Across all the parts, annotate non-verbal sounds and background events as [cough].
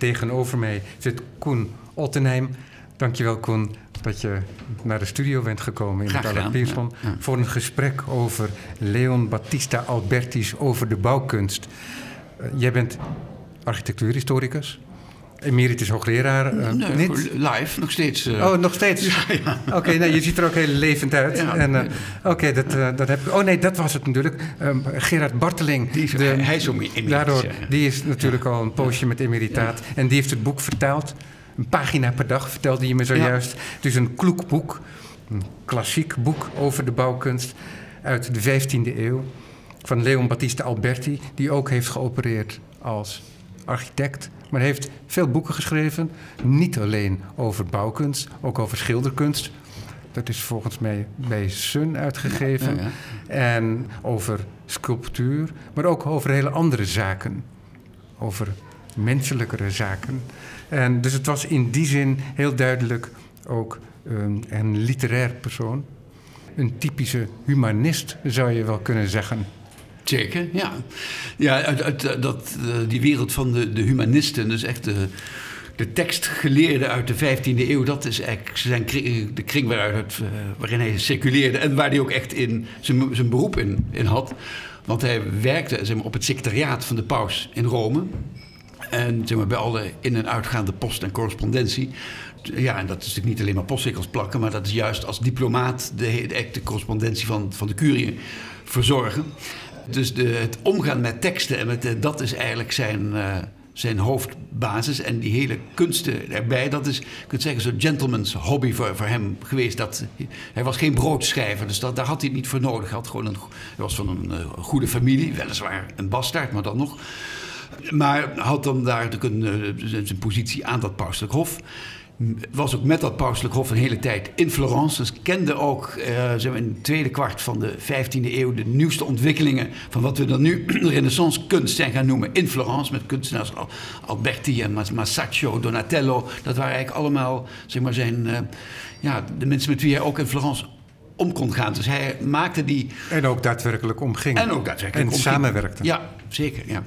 tegenover mij zit Koen Ottenheim. Dankjewel Koen dat je naar de studio bent gekomen in Graag het Pierson... voor een gesprek over Leon Battista Albertis over de bouwkunst. Eh, jij bent architectuurhistoricus, emeritus hoogleraar. eh, Nee, niet? live, nog steeds. eh, Oh, nog steeds? [laughs] Oké, nee, je ziet er ook heel levend uit. Ja. en, eh, Oké, dat, dat heb ik... Oh nee, dat was het natuurlijk. Ehm, Gerard Barteling. Die is- hij is ook emeritus, Daardoor, die is natuurlijk al een poosje met emeritaat. En die heeft het boek vertaald. Een pagina per dag, vertelde je me zojuist. Het is een kloek boek. Een klassiek boek over de bouwkunst uit de 15e eeuw. Van Leon Battista Alberti, die ook heeft geopereerd als architect. Maar hij heeft veel boeken geschreven. Niet alleen over bouwkunst, ook over schilderkunst. Dat is volgens mij bij Sun uitgegeven. Ja, En over sculptuur, maar ook over hele andere zaken. Over menselijkere zaken. En dus het was in die zin heel duidelijk ook een, een literair persoon. Een typische humanist zou je wel kunnen zeggen. Zeker, ja. Ja, uit, uit, dat, eh, die wereld van de, de humanisten, dus echt de, de tekstgeleerden uit de 15e eeuw, dat is eigenlijk zijn, de kring waaruit eh, waarin hij circuleerde en waar hij ook echt in zijn, zijn beroep in, in had. Want hij werkte zeg maar, op het secretariaat van de paus in Rome. En zeg maar, bij alle in- en uitgaande post en correspondentie. Ja, en dat is natuurlijk niet alleen maar postzegels plakken, maar dat is juist als diplomaat de, de echte correspondentie van, van de curie verzorgen. Dus de, het omgaan met teksten, en met, eh, dat is eigenlijk zijn, eh, zijn hoofdbasis. En die hele kunsten erbij, dat is, je kunt zeggen, zo'n gentleman's hobby voor, voor hem geweest. Dat, hij was geen broodschrijver, dus dat, daar had hij niet voor nodig. Hij, had gewoon een, was van een eh, goede familie, weliswaar een bastaard, maar dan nog. Maar had dan daar natuurlijk een, zijn positie aan dat pauselijk hof. Was ook met dat pauselijk hof een hele tijd in Florence. Dus kende ook zeg maar in het tweede kwart van de 15e eeuw de nieuwste ontwikkelingen van wat we dan nu [clears throat] renaissance kunst zijn gaan noemen in Florence. Met kunstenaars als Alberti en Mas- Masaccio, Donatello. Dat waren eigenlijk allemaal zeg maar, zijn, eh, ja, de mensen met wie hij ook in Florence om kon gaan. Dus hij maakte die En ook daadwerkelijk omging. en ook daadwerkelijk En omging. samenwerkte. Ja, zeker. Ja.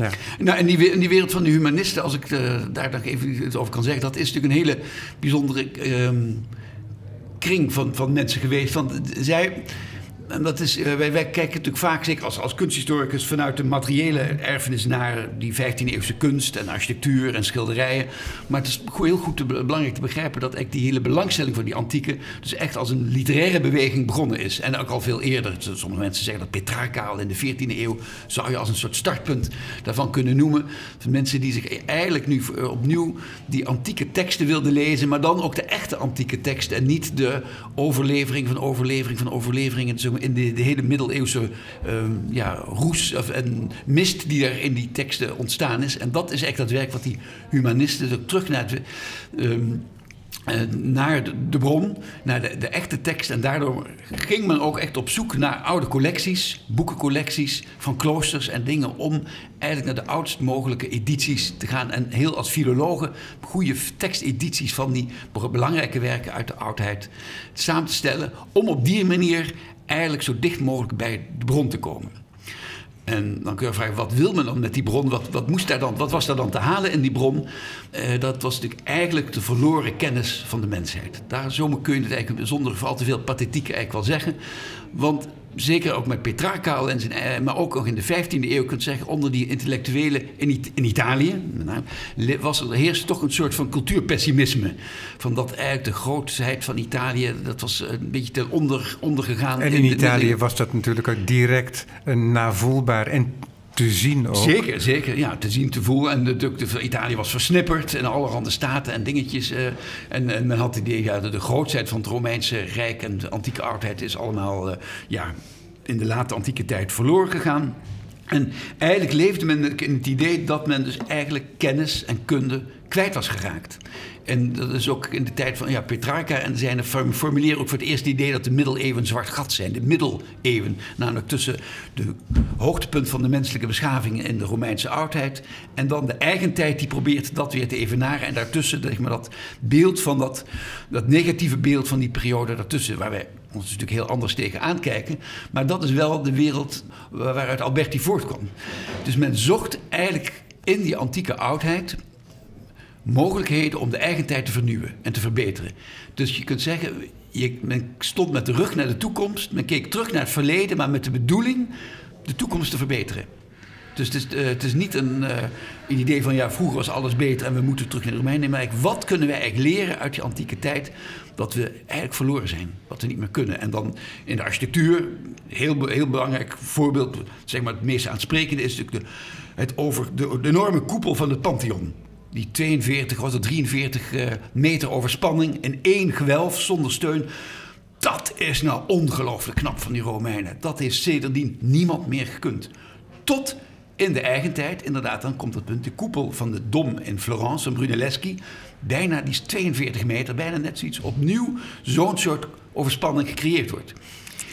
Ja. Nou, en die, die wereld van de humanisten, als ik eh, daar nog even iets over kan zeggen, dat is natuurlijk een hele bijzondere ehm, kring van, van mensen geweest. Want zij, en dat is, eh, wij, kijken natuurlijk vaak, zeker als, als kunsthistoricus, vanuit de materiële erfenis naar die 15e-eeuwse kunst en architectuur en schilderijen. Maar het is heel goed belangrijk te begrijpen dat echt die hele belangstelling voor die antieke, dus echt als een literaire beweging begonnen is. En ook al veel eerder. Sommige mensen zeggen dat Petrarca al in de 14e eeuw zou je als een soort startpunt daarvan kunnen noemen. Van mensen die zich eigenlijk nu eh, opnieuw die antieke teksten wilden lezen, maar dan ook de echte antieke teksten en niet de overlevering van overlevering van overlevering. En zo in de, de hele middeleeuwse ehm, ja, roes of, en mist die er in die teksten ontstaan is. En dat is echt dat werk wat die humanisten terug naar ehm, eh, naar de, de bron, naar de, de echte tekst. En daardoor ging men ook echt op zoek naar oude collecties, boekencollecties van kloosters en dingen om eigenlijk naar de oudst mogelijke edities te gaan. En heel als filologen goede tekstedities van die belangrijke werken uit de oudheid samen te stellen. Om op die manier eigenlijk zo dicht mogelijk bij de bron te komen. En dan kun je vragen, wat wil men dan met die bron? Wat, wat, moest daar dan, wat was daar dan te halen in die bron? Eh, dat was natuurlijk eigenlijk de verloren kennis van de mensheid. Daar kun je het eigenlijk zonder al te veel pathetiek eigenlijk wel zeggen. Want zeker ook met Petrarca, al en zijn, eh, maar ook nog in de 15e eeuw, kunt zeggen, onder die intellectuelen in, in Italië, was er heerste toch een soort van cultuurpessimisme. Van dat eigenlijk de grootheid van Italië, dat was een beetje ten onder, ondergegaan. En in Italië was dat natuurlijk ook direct eh, navoelbaar en te zien ook. Zeker, zeker. Ja, te zien, te voelen. En natuurlijk, Italië was versnipperd en allerhande staten en dingetjes. eh, en, en men had het idee, ja, de, de grootheid van het Romeinse Rijk en de antieke oudheid is allemaal eh, ja, in de late antieke tijd verloren gegaan. En eigenlijk leefde men in het idee dat men dus eigenlijk kennis en kunde kwijt was geraakt. En dat is ook in de tijd van ja, Petrarca en zijn formuleren ook voor het eerst het idee dat de middeleeuwen zwart gat zijn. De middeleeuwen, namelijk tussen de hoogtepunt van de menselijke beschaving in de Romeinse oudheid en dan de eigen tijd die probeert dat weer te evenaren. En daartussen zeg maar, dat beeld van dat, dat negatieve beeld van die periode daartussen, waar wij ons natuurlijk heel anders tegen aankijken. Maar dat is wel de wereld waaruit Alberti voortkwam. Dus men zocht eigenlijk in die antieke oudheid mogelijkheden om de eigen tijd te vernieuwen en te verbeteren. Dus je kunt zeggen, je, men stond met de rug naar de toekomst, men keek terug naar het verleden, maar met de bedoeling de toekomst te verbeteren. Dus het is, uh, het is niet een, uh, een, idee van ja, vroeger was alles beter en we moeten terug naar de Romeinen. Maar wat kunnen wij eigenlijk leren uit die antieke tijd dat we eigenlijk verloren zijn, wat we niet meer kunnen. En dan in de architectuur, heel, heel belangrijk voorbeeld, zeg maar het meest aansprekende is natuurlijk de, het over de enorme koepel van het Pantheon. Die 42, was het 43 uh, meter overspanning in één gewelf zonder steun. Dat is nou ongelooflijk knap van die Romeinen. Dat heeft sedertdien niemand meer gekund. Tot in de eigen tijd, inderdaad, dan komt het punt. De koepel van de Dom in Florence, van Brunelleschi. Bijna, die is 42 meter, bijna net zoiets. Opnieuw zo'n soort overspanning gecreëerd wordt.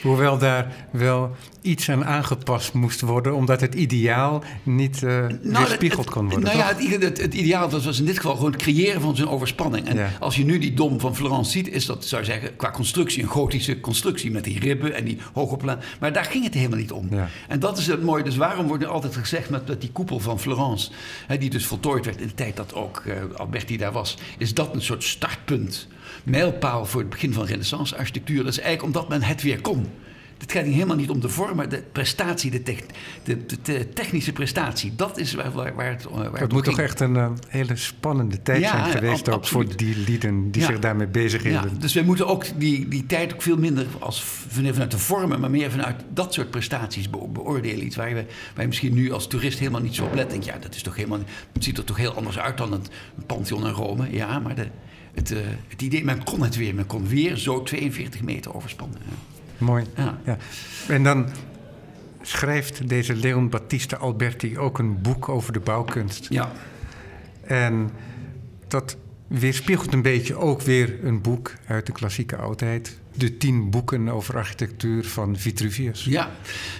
Hoewel daar wel iets aan aangepast moest worden, omdat het ideaal niet uh, nou, weerspiegeld kon worden. Nou ja, het, het, het, ideaal was, was in dit geval gewoon het creëren van zo'n overspanning. En ja. als je nu die dom van Florence ziet, is dat, zou je zeggen, qua constructie een gotische constructie met die ribben en die hoge plan. Maar daar ging het helemaal niet om. Ja. En dat is het mooie. Dus waarom wordt er altijd gezegd met, met die koepel van Florence, hè, die dus voltooid werd in de tijd dat ook uh, Alberti daar was, is dat een soort startpunt mijlpaal voor het begin van renaissance architectuur. Dat is eigenlijk omdat men het weer kon. Het gaat helemaal niet om de vorm, maar de prestatie, de, de, de technische prestatie. Dat is waar, waar, waar het waar Het moet toch echt een uh, hele spannende tijd ja, zijn geweest ook voor die lieden die ja. zich daarmee bezighielden. Ja, dus wij moeten ook die, die tijd ook veel minder als, vanuit de vormen, maar meer vanuit dat soort prestaties be beoordelen. Iets waar, we, waar je misschien nu als toerist helemaal niet zo op let. Denk, ja, dat is toch helemaal, het ziet er toch heel anders uit dan het Pantheon in Rome. Ja, maar de, het, uh, het idee, men kon het weer. Men kon weer zo 42 meter overspannen. Mooi. Ja. ja. En dan schrijft deze Leon Battista Alberti ook een boek over de bouwkunst. Ja. En dat weerspiegelt een beetje ook weer een boek uit de klassieke oudheid de tien boeken over architectuur van Vitruvius. Ja,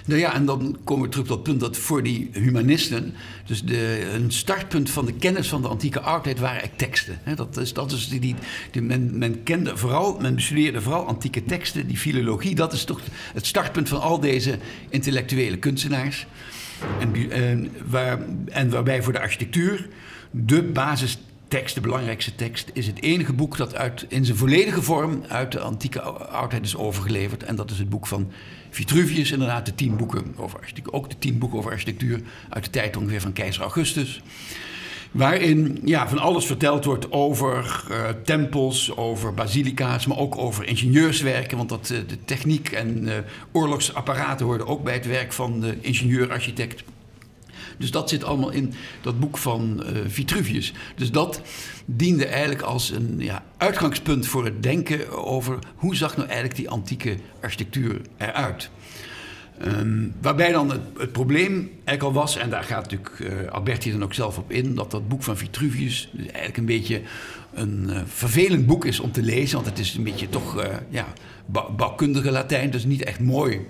nou ja, en dan komen we terug tot het punt dat voor die humanisten, dus de, een startpunt van de kennis van de antieke oudheid waren teksten. dat is, dat is die, die, men, men kende vooral, men bestudeerde vooral antieke teksten, die filologie, dat is toch het startpunt van al deze intellectuele kunstenaars. En, en, waar, en waarbij voor de architectuur de basis tekst, de belangrijkste tekst, is het enige boek dat uit, in zijn volledige vorm uit de antieke oudheid is overgeleverd. En dat is het boek van Vitruvius, inderdaad, de tien boeken over architectuur. Ook de tien boeken over architectuur uit de tijd ongeveer van keizer Augustus. Waarin ja, van alles verteld wordt over uh, tempels, over basilica's, maar ook over ingenieurswerken. Want dat, uh, de techniek en uh, oorlogsapparaten hoorden ook bij het werk van de ingenieur-architect. Dus dat zit allemaal in dat boek van uh, Vitruvius. Dus dat diende eigenlijk als een ja, uitgangspunt voor het denken over hoe zag nou eigenlijk die antieke architectuur eruit. Um, waarbij dan het, probleem eigenlijk al was, en daar gaat natuurlijk uh, Alberti dan ook zelf op in, dat dat boek van Vitruvius dus eigenlijk een beetje een uh, vervelend boek is om te lezen, want het is een beetje toch ja, bouwkundige Latijn, dus niet echt mooi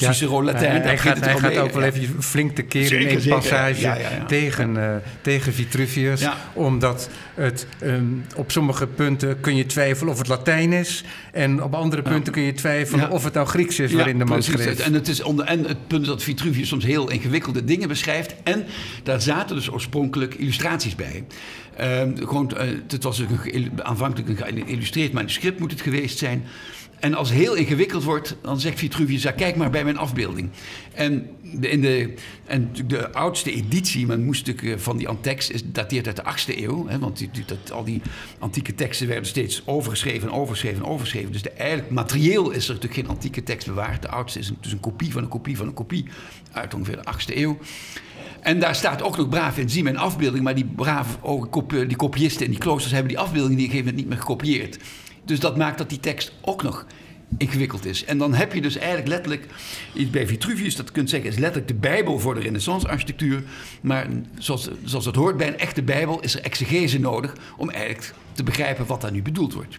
Cicero Latijn. hij gaat, hij gaat ook wel even flink te keren in één passage ja, ja, tegen, uh, tegen Vitruvius. Omdat het um, op sommige punten kun je twijfelen of het Latijn is. En op andere punten kun je twijfelen of het nou Grieks is waarin de man schreef. En het, is onder, en het punt is dat Vitruvius soms heel ingewikkelde dingen beschrijft. En daar zaten dus oorspronkelijk illustraties bij. Um, gewoon, uh, het was een, aanvankelijk een geïllustreerd manuscript moet het geweest zijn. En als het heel ingewikkeld wordt, dan zegt Vitruvius, ja, kijk maar bij mijn afbeelding. En de, in de, en de oudste editie, men moest eh, van die antex, is dateert uit de 8e eeuw. Hè, want die, dat, al die antieke teksten werden steeds overgeschreven, overgeschreven, overgeschreven. Dus de, eigenlijk materieel is er natuurlijk geen antieke tekst bewaard. De oudste is een, dus een kopie van een kopie van een kopie uit ongeveer de 8e eeuw. En daar staat ook nog braaf in, zie mijn afbeelding. Maar die brave die kopiisten in die kloosters hebben die afbeelding die gegeven moment niet meer gekopieerd. Dus dat maakt dat die tekst ook nog ingewikkeld is. En dan heb je dus eigenlijk letterlijk iets bij Vitruvius, dat kunt zeggen, is letterlijk de Bijbel voor de Renaissance-architectuur. Maar zoals, zoals dat hoort bij een echte Bijbel, is er exegese nodig om eigenlijk te begrijpen wat daar nu bedoeld wordt.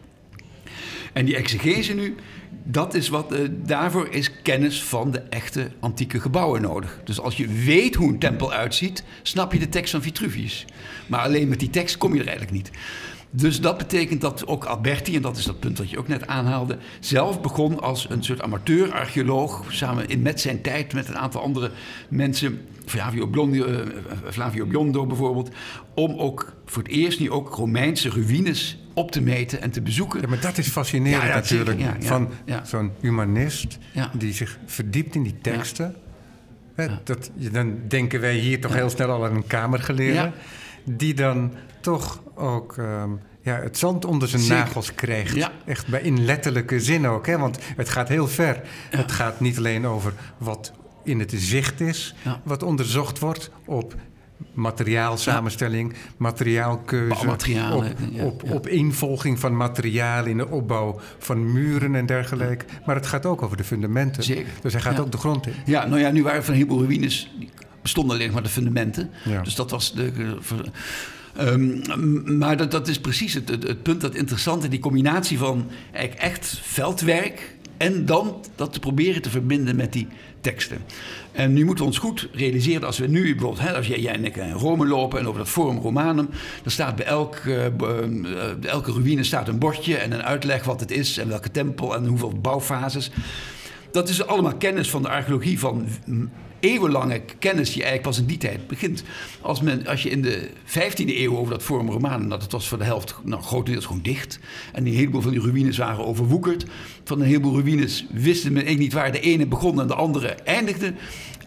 En die exegese nu, dat is wat, uh, daarvoor is kennis van de echte antieke gebouwen nodig. Dus als je weet hoe een tempel uitziet, snap je de tekst van Vitruvius. Maar alleen met die tekst kom je er eigenlijk niet. Dus dat betekent dat ook Alberti, en dat is dat punt dat je ook net aanhaalde, zelf begon als een soort amateur-archeoloog, samen in met zijn tijd met een aantal andere mensen, Flavio Biondo, uh, Flavio Biondo bijvoorbeeld, om ook voor het eerst nu ook Romeinse ruïnes op te meten en te bezoeken. Ja, maar dat is fascinerend natuurlijk. van zo'n humanist die zich verdiept in die teksten. Dat, dan denken wij hier toch heel snel al aan een kamergeleerde. Die dan toch ook ehm, ja, het zand onder zijn nagels krijgt. Echt bij, in letterlijke zin ook. Hè? Want het gaat heel ver. Het gaat niet alleen over wat in het zicht is, wat onderzocht wordt op materiaalsamenstelling, materiaalkeuze, op, op, op involging van materiaal in de opbouw van muren en dergelijke. Maar het gaat ook over de fundamenten. Zeker. Dus hij gaat ook de grond in. Ja, nou ja, nu waren van een heleboel ruïnes, bestonden alleen maar de fundamenten. Dus dat was de... Um, maar dat, dat is precies het, het, het punt dat interessante, die combinatie van echt veldwerk en dan dat te proberen te verbinden met die teksten. En nu moeten we ons goed realiseren, als we nu bijvoorbeeld, hè, als jij, jij en ik in Rome lopen en over dat Forum Romanum, dan staat bij elk, uh, elke ruïne staat een bordje en een uitleg wat het is en welke tempel en hoeveel bouwfases. Dat is allemaal kennis van de archeologie van eeuwenlange kennis die eigenlijk pas in die tijd begint. Als, men, als je in de 15e eeuw over dat Forum Romanum, dat het was voor de helft nou, grotendeels gewoon dicht. En een heleboel van die ruïnes waren overwoekerd. Van een heleboel ruïnes wisten men niet waar de ene begon en de andere eindigde.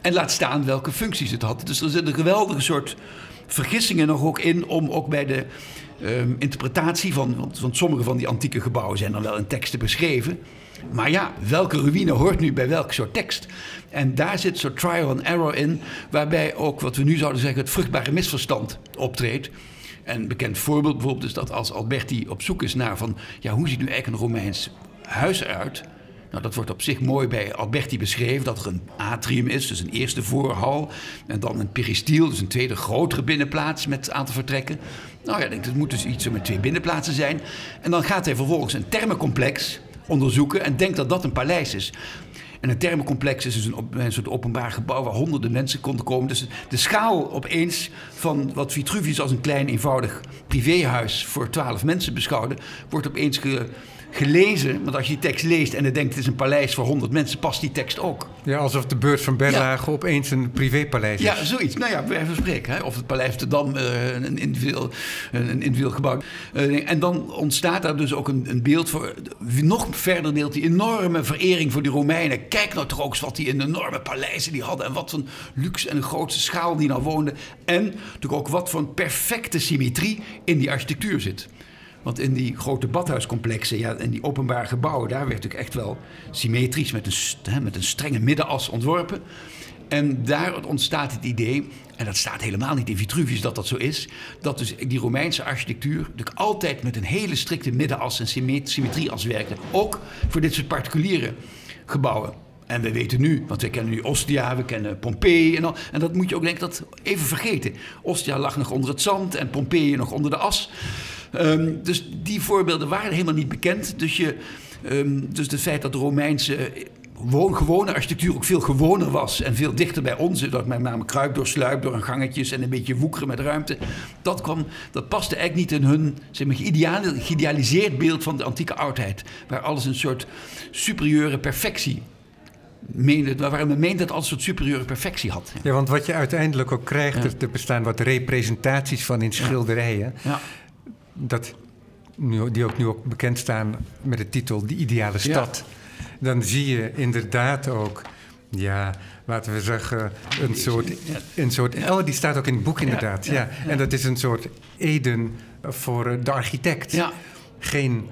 En laat staan welke functies het had. Dus er zit een geweldige soort vergissingen nog ook in om ook bij de ehm, interpretatie van, want, want sommige van die antieke gebouwen zijn dan wel in teksten beschreven. Maar ja, welke ruïne hoort nu bij welk soort tekst? En daar zit zo'n trial and error in, waarbij ook wat we nu zouden zeggen het vruchtbare misverstand optreedt. Een bekend voorbeeld bijvoorbeeld is dat als Alberti op zoek is naar van, ja, hoe ziet nu eigenlijk een Romeins huis eruit? Nou, dat wordt op zich mooi bij Alberti beschreven, dat er een atrium is, dus een eerste voorhal. En dan een peristyl, dus een tweede grotere binnenplaats met een aantal vertrekken. Nou ja, denk, het moet dus iets met twee binnenplaatsen zijn. En dan gaat hij vervolgens een thermencomplex onderzoeken en denkt dat dat een paleis is. En een thermencomplex is dus een, een, soort openbaar gebouw waar honderden mensen konden komen. Dus de schaal opeens van wat Vitruvius als een klein eenvoudig privéhuis voor twaalf mensen beschouwde, wordt opeens ge, gelezen. Want als je die tekst leest en dan denkt het is een paleis voor 100 mensen, past die tekst ook. Ja, alsof de beurs van Berlage opeens een privépaleis is. Ja, zoiets. Nou ja, bij even spreken. Hè. Of het Paleis de Dam uh, een, individueel, een individueel gebouw. Uh, en dan ontstaat daar dus ook een, een beeld voor. Nog verder deelt die enorme verering voor die Romeinen. Kijk nou toch ook eens wat die enorme paleizen die hadden. En wat voor luxe en een grootste schaal die nou woonden. En natuurlijk ook wat voor een perfecte symmetrie in die architectuur zit. Want in die grote badhuiscomplexen, ja, in die openbare gebouwen, daar werd natuurlijk echt wel symmetrisch met een, met een strenge middenas ontworpen. En daar ontstaat het idee, en dat staat helemaal niet in Vitruvius dat dat zo is, dat dus die Romeinse architectuur natuurlijk altijd met een hele strikte middenas en symmetrieas werkte. Ook voor dit soort particuliere gebouwen. En we weten nu, want we kennen nu Ostia, we kennen Pompeii en. En dat moet je ook denk ik dat even vergeten. Ostia lag nog onder het zand en Pompeii nog onder de as. Um, dus die voorbeelden waren helemaal niet bekend. Dus, je, um, dus het feit dat de Romeinse eh, gewone architectuur ook veel gewoner was en veel dichter bij onze, dat met name kruip door sluip, door een gangetjes en een beetje woekeren met ruimte, dat, kwam, dat paste eigenlijk niet in hun zeg maar, geïdealiseerd beeld van de antieke oudheid, waar alles een soort superieure perfectie meende, waarin men meende dat alles een soort superieure perfectie had. Ja. want wat je uiteindelijk ook krijgt, ja. er bestaan wat representaties van in schilderijen. Ja dat, nu, die ook nu ook bekend staan met de titel De Ideale Stad. Dan zie je inderdaad ook, ja, laten we zeggen, een soort. Een soort oh, die staat ook in het boek inderdaad. Ja, En dat is een soort Eden voor de architect. Geen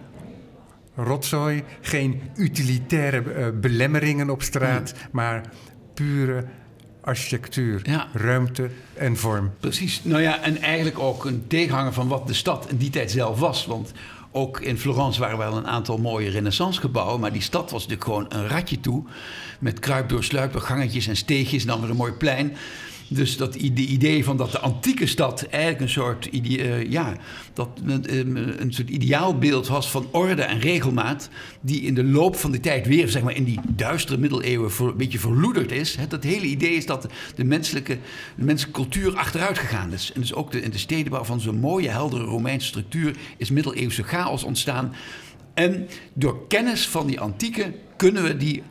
rotzooi, geen utilitaire uh, belemmeringen op straat, maar pure architectuur, ja. ruimte en vorm. Precies. Nou ja, en eigenlijk ook een tegenhanger van wat de stad in die tijd zelf was. Want ook in Florence waren wel een aantal mooie renaissancegebouwen. Maar die stad was natuurlijk gewoon een ratje toe. Met kruipdoorsluipen, gangetjes en steegjes en dan weer een mooi plein. Dus dat ide- idee van dat de antieke stad eigenlijk een soort, eh, ja, dat, eh, een soort ideaalbeeld was van orde en regelmaat, die in de loop van de tijd weer, zeg maar, in die duistere middeleeuwen voor, een beetje verloederd is. Dat hele idee is dat de menselijke, de menselijke cultuur achteruit gegaan is. En dus ook de, in de stedenbouw van zo'n mooie, heldere Romeinse structuur is middeleeuwse chaos ontstaan. En door kennis van die antieke kunnen we die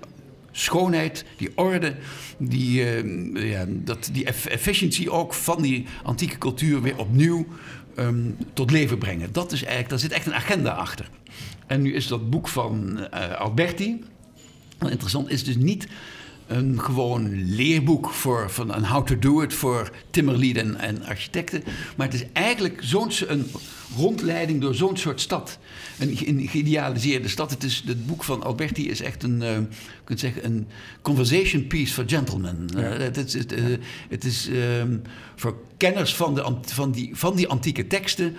schoonheid, die orde, die, eh, ja, dat, die eff- efficiency ook van die antieke cultuur weer opnieuw ehm, tot leven brengen. Dat is eigenlijk, daar zit echt een agenda achter. En nu is dat boek van eh, Alberti. Interessant is dus niet een gewoon leerboek voor, van een how to do it voor timmerlieden en architecten. Maar het is eigenlijk zo'n een rondleiding door zo'n soort stad. Een ge- een geïdealiseerde stad. Het, is, het boek van Alberti is echt een, eh, kunt zeggen, een conversation piece for gentlemen. Ja. Eh, het, is- het, eh, het is ehm, voor kenners van, de, van, die, van die antieke teksten.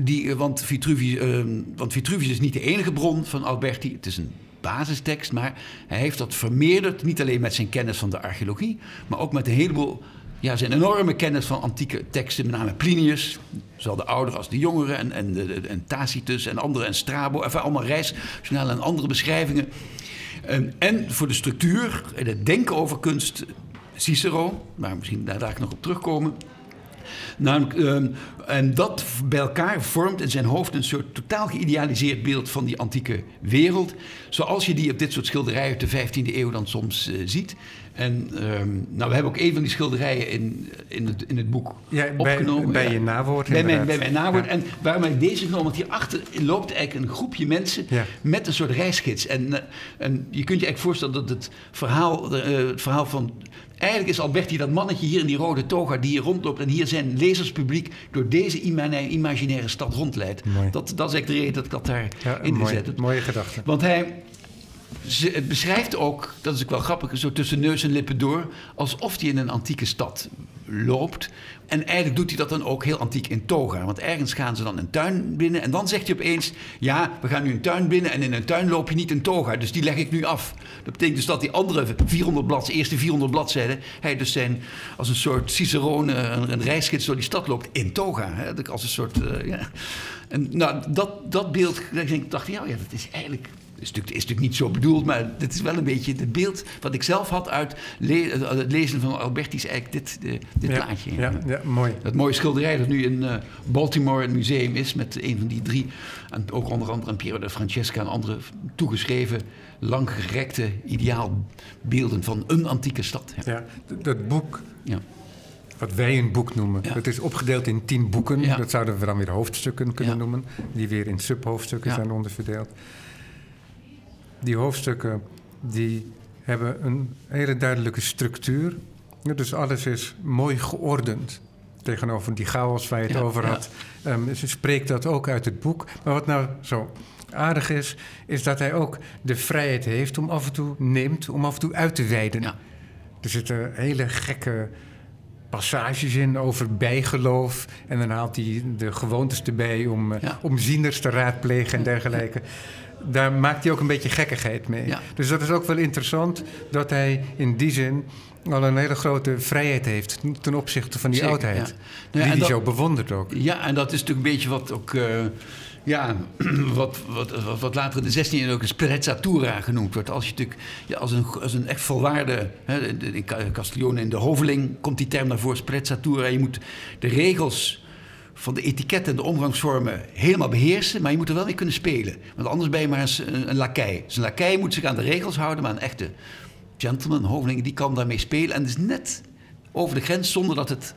Die, want, Vitruvius, ehm, want Vitruvius is niet de enige bron van Alberti. Het is een basistekst, maar hij heeft dat vermeerderd. Niet alleen met zijn kennis van de archeologie, maar ook met een heleboel. Ja, zijn enorme kennis van antieke teksten, met name Plinius, zowel de oudere als de jongere, en, en, en Tacitus en andere, en Strabo, enfin, allemaal reisjournalen en andere beschrijvingen. En, en voor de structuur en het denken over kunst, Cicero, maar misschien daar daar nog op terugkomen. Namelijk, ehm, en dat bij elkaar vormt in zijn hoofd een soort totaal geïdealiseerd beeld van die antieke wereld. Zoals je die op dit soort schilderijen uit de 15e eeuw dan soms eh, ziet. En ehm, nou, we hebben ook een van die schilderijen in, in, het, in het boek Ja, opgenomen. bij ja. je nawoord Bij mijn, bij mijn nawoord. Ja. En waarom heb ik deze genomen? Want hierachter loopt eigenlijk een groepje mensen met een soort reisgids. En, eh, en je kunt je eigenlijk voorstellen dat het verhaal, eh, het verhaal van... Eigenlijk is Alberti dat mannetje hier in die rode toga die hier rondloopt... en hier zijn lezerspubliek door deze ima- imaginaire stad rondleidt. Mooi. Dat, dat is eigenlijk de reden dat ik dat daar Ja, in gezet heb. mooie gedachte. Want hij ze- beschrijft ook, dat is ook wel grappig, zo tussen neus en lippen door, alsof hij in een antieke stad loopt. En eigenlijk doet hij dat dan ook heel antiek in toga. Want ergens gaan ze dan een tuin binnen en dan zegt hij opeens: Ja, we gaan nu een tuin binnen en in een tuin loop je niet in toga. Dus die leg ik nu af. Dat betekent dus dat die andere 400 bladzijden, eerste 400 bladzijden, hij dus zijn als een soort cicerone, een, een reisgids door die stad loopt in toga. Hè? Als een soort. eh, ja. En nou, dat, dat beeld, ik, dacht ik, ja, ja, dat is eigenlijk is natuurlijk, is natuurlijk niet zo bedoeld, maar dit is wel een beetje het beeld wat ik zelf had uit le- het lezen van Alberti, is eigenlijk dit, eh, dit ja, plaatje. Ja, ja, mooi. Dat mooie schilderij dat nu in eh, Baltimore het museum is, met een van die drie, en ook onder andere aan Piero de Francesca en andere toegeschreven, langgerekte ideaalbeelden van een antieke stad. Ja. Ja, dat boek, Ja. wat wij een boek noemen, Ja. dat is opgedeeld in tien boeken. Ja. Dat zouden we dan weer hoofdstukken kunnen Ja. noemen, die weer in subhoofdstukken Ja. zijn onderverdeeld. Die hoofdstukken die hebben een hele duidelijke structuur. Ja, dus alles is mooi geordend. Tegenover die chaos waar je het Ja, over ja. had. Ehm, ze spreekt dat ook uit het boek. Maar wat nou zo aardig is, is dat hij ook de vrijheid heeft om af en toe neemt, om af en toe uit te wijden. Ja. Er zitten hele gekke passages in over bijgeloof. En dan haalt hij de gewoontes erbij om, eh, Ja. om zieners te raadplegen en dergelijke. Daar maakt hij ook een beetje gekkigheid mee. Ja. Dus dat is ook wel interessant dat hij in die zin al een hele grote vrijheid heeft ten opzichte van die Zeker, oudheid. ja. Nou ja, die hij zo bewondert ook. Ja, en dat is natuurlijk een beetje wat ook. eh, ja, [clears throat] wat, wat, wat, wat later in de 16e eeuw ook een sprezzatura genoemd wordt. Als je natuurlijk ja, als, een, als een echt volwaarde. Hè, in- in Ca- Castiglione in de Hoveling komt die term naar voren, sprezzatura. Je moet de regels van de etiket en de omgangsvormen helemaal beheersen, maar je moet er wel mee kunnen spelen. Want anders ben je maar eens een, een lakij. Dus een lakij moet zich aan de regels houden, maar een echte gentleman, hoveling, die kan daarmee spelen. En dus net over de grens zonder dat het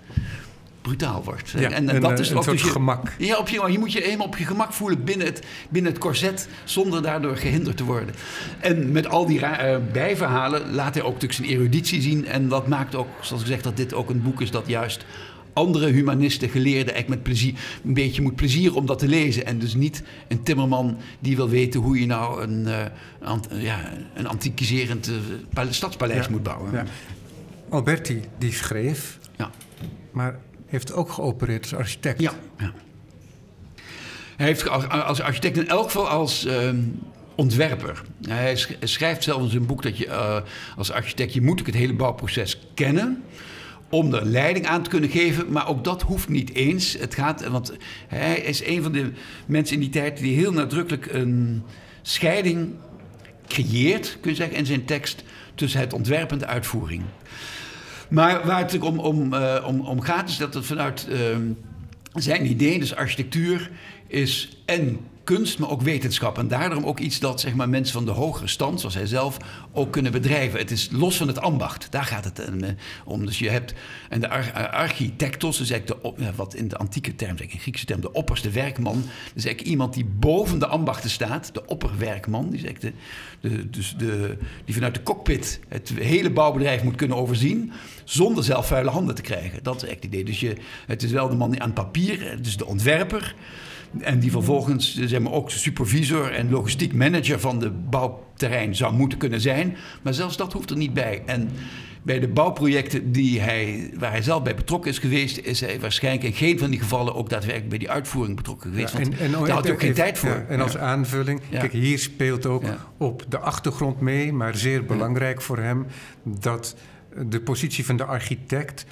brutaal wordt. Ja, en, en een, dat eh, is ook dus je- gemak. Ja, op je, je moet je helemaal op je gemak voelen binnen het, binnen het corset, zonder daardoor gehinderd te worden. En met al die eh, bijverhalen laat hij ook natuurlijk zijn eruditie zien. En dat maakt ook, zoals gezegd, dat dit ook een boek is dat juist andere humanisten, geleerden, eigenlijk met plezier, een beetje moet plezieren om dat te lezen. En dus niet een timmerman die wil weten hoe je nou een, eh, ant- ja, een antiquiserend pal- stadspaleis Ja, moet bouwen. Ja. Alberti die schreef, Ja. maar heeft ook geopereerd als architect. Ja. Hij heeft als, architect in elk geval als ehm, ontwerper. Hij sch- schrijft zelf in zijn boek dat je eh, als architect... je moet ook het hele bouwproces kennen... om er leiding aan te kunnen geven. Maar ook dat hoeft niet eens. Het gaat, want hij is een van de mensen in die tijd die heel nadrukkelijk een scheiding creëert, kun je zeggen, in zijn tekst tussen het ontwerp en de uitvoering. Maar waar het om, om, uh, om, om gaat, is dat het vanuit uh, zijn idee, dus architectuur, is en kunst, maar ook wetenschap. En daarom ook iets dat zeg maar, mensen van de hogere stand, zoals hij zelf, ook kunnen bedrijven. Het is los van het ambacht. Daar gaat het eh, om. Dus je hebt. En de architectos, dus de, wat in de antieke term, in Griekse term, de opperste werkman. Dus eigenlijk iemand die boven de ambachten staat, de opperwerkman. Die, is eigenlijk de, dus de, die vanuit de cockpit het hele bouwbedrijf moet kunnen overzien. zonder zelf vuile handen te krijgen. Dat is echt het idee. Dus je, het is wel de man aan papier, dus de ontwerper. En die vervolgens zeg maar, ook supervisor en logistiek manager van de bouwterrein zou moeten kunnen zijn. Maar zelfs dat hoeft er niet bij. En bij de bouwprojecten die hij, waar hij zelf bij betrokken is geweest, is hij waarschijnlijk in geen van die gevallen ook daadwerkelijk bij die uitvoering betrokken geweest. en, daar had hij ook geen tijd voor. en als aanvulling, kijk, hier speelt ook op de achtergrond mee, maar zeer belangrijk voor hem, dat de positie van de architect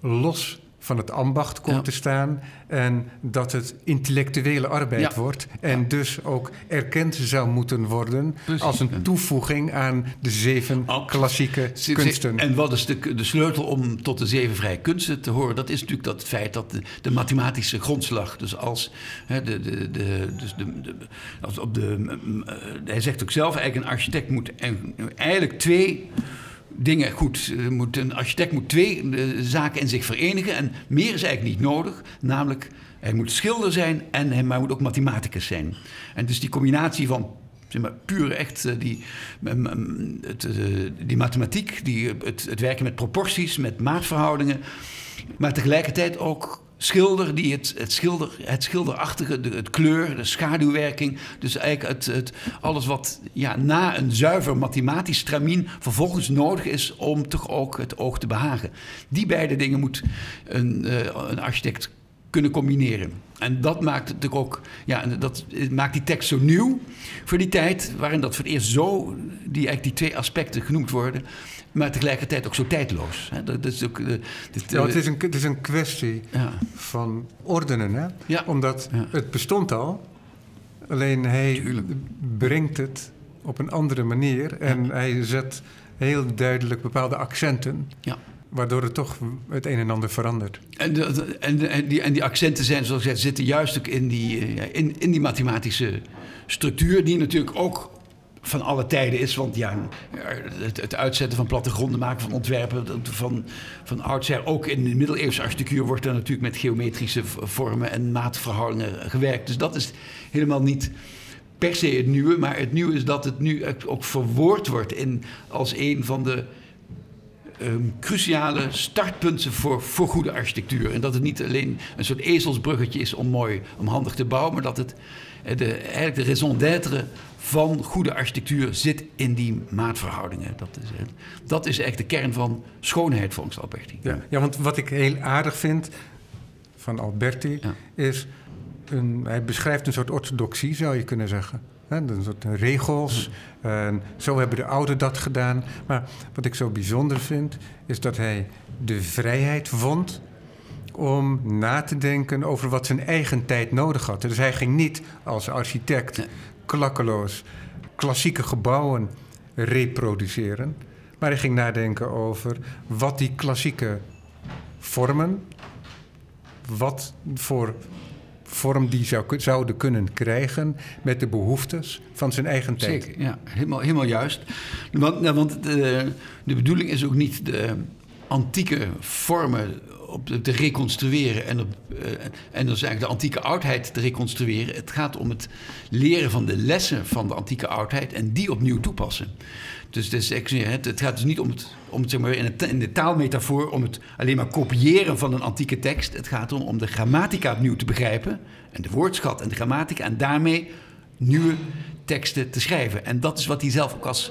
los van het ambacht komt te staan. En dat het intellectuele arbeid wordt. En dus ook erkend zou moeten worden als een toevoeging aan de zeven klassieke kunsten. En wat is de, de sleutel om tot de zeven vrije kunsten te horen? Dat is natuurlijk dat feit dat de, de mathematische grondslag. Dus als hè, de, de, de, dus de, als op de. Uh, hij zegt ook zelf, eigenlijk een architect moet eigenlijk twee dingen goed. Eh, moet, een architect moet twee uh, zaken in zich verenigen. En meer is eigenlijk niet nodig. Namelijk, hij moet schilder zijn en hij moet ook mathematicus zijn. En dus die combinatie van zeg maar, puur echt uh, die, het, die mathematiek, die, het werken met proporties, met maatverhoudingen. Maar tegelijkertijd ook schilder die het, het, schilder, het schilderachtige, de, het kleur, de schaduwwerking. Dus eigenlijk het, het, alles wat ja, na een zuiver mathematisch stramien vervolgens nodig is om toch ook het oog te behagen. Die beide dingen moet een, uh, een architect kunnen combineren. En dat maakt natuurlijk ook, ja, dat maakt die tekst zo nieuw voor die tijd, waarin dat voor het eerst zo, die, eigenlijk die twee aspecten genoemd worden maar tegelijkertijd ook zo tijdloos. Dat, is ook, uh, ja, het, is een, het is een kwestie van ordenen. Hè? Ja. Omdat het bestond al, alleen hij brengt het op een andere manier en hij zet heel duidelijk bepaalde accenten. Ja. Waardoor het toch het een en ander verandert. En, de, en, die, en die accenten zijn, zoals ik zei, zitten juist ook in die, eh, in, in die mathematische structuur, die natuurlijk ook van alle tijden is. Want ja, het, het, uitzetten van plattegronden, maken van ontwerpen van, van oudsher. Ook in de middeleeuwse architectuur wordt er natuurlijk met geometrische vormen en maatverhoudingen gewerkt. Dus dat is helemaal niet per se het nieuwe. Maar het nieuwe is dat het nu ook verwoord wordt in, als een van de ehm, cruciale startpunten voor, voor goede architectuur. En dat het niet alleen een soort ezelsbruggetje is om mooi, om handig te bouwen, maar dat het eh, de, eigenlijk de raison d'être van goede architectuur zit in die maatverhoudingen. Dat is, dat is echt de kern van schoonheid volgens Alberti. Ja, ja want wat ik heel aardig vind van Alberti is... Een, hij beschrijft een soort orthodoxie, zou je kunnen zeggen. een soort regels. En zo hebben de ouderen dat gedaan. Maar wat ik zo bijzonder vind, is dat hij de vrijheid vond om na te denken over wat zijn eigen tijd nodig had. Dus hij ging niet als architect klakkeloos klassieke gebouwen reproduceren. Maar hij ging nadenken over wat die klassieke vormen, wat voor vorm die zou, zouden kunnen krijgen met de behoeftes van zijn eigen tijd. Zeker, ja, helemaal, helemaal juist. Want, nou, want de, de bedoeling is ook niet de antieke vormen op te reconstrueren en, op, uh, en dus eigenlijk de antieke oudheid te reconstrueren. Het gaat om het leren van de lessen van de antieke oudheid en die opnieuw toepassen. Dus, het, het gaat dus niet om het, om het zeg maar, in, de taalmetafoor om het alleen maar kopiëren van een antieke tekst. Het gaat erom om de grammatica opnieuw te begrijpen en de woordschat en de grammatica en daarmee nieuwe teksten te schrijven. En dat is wat hij zelf ook als,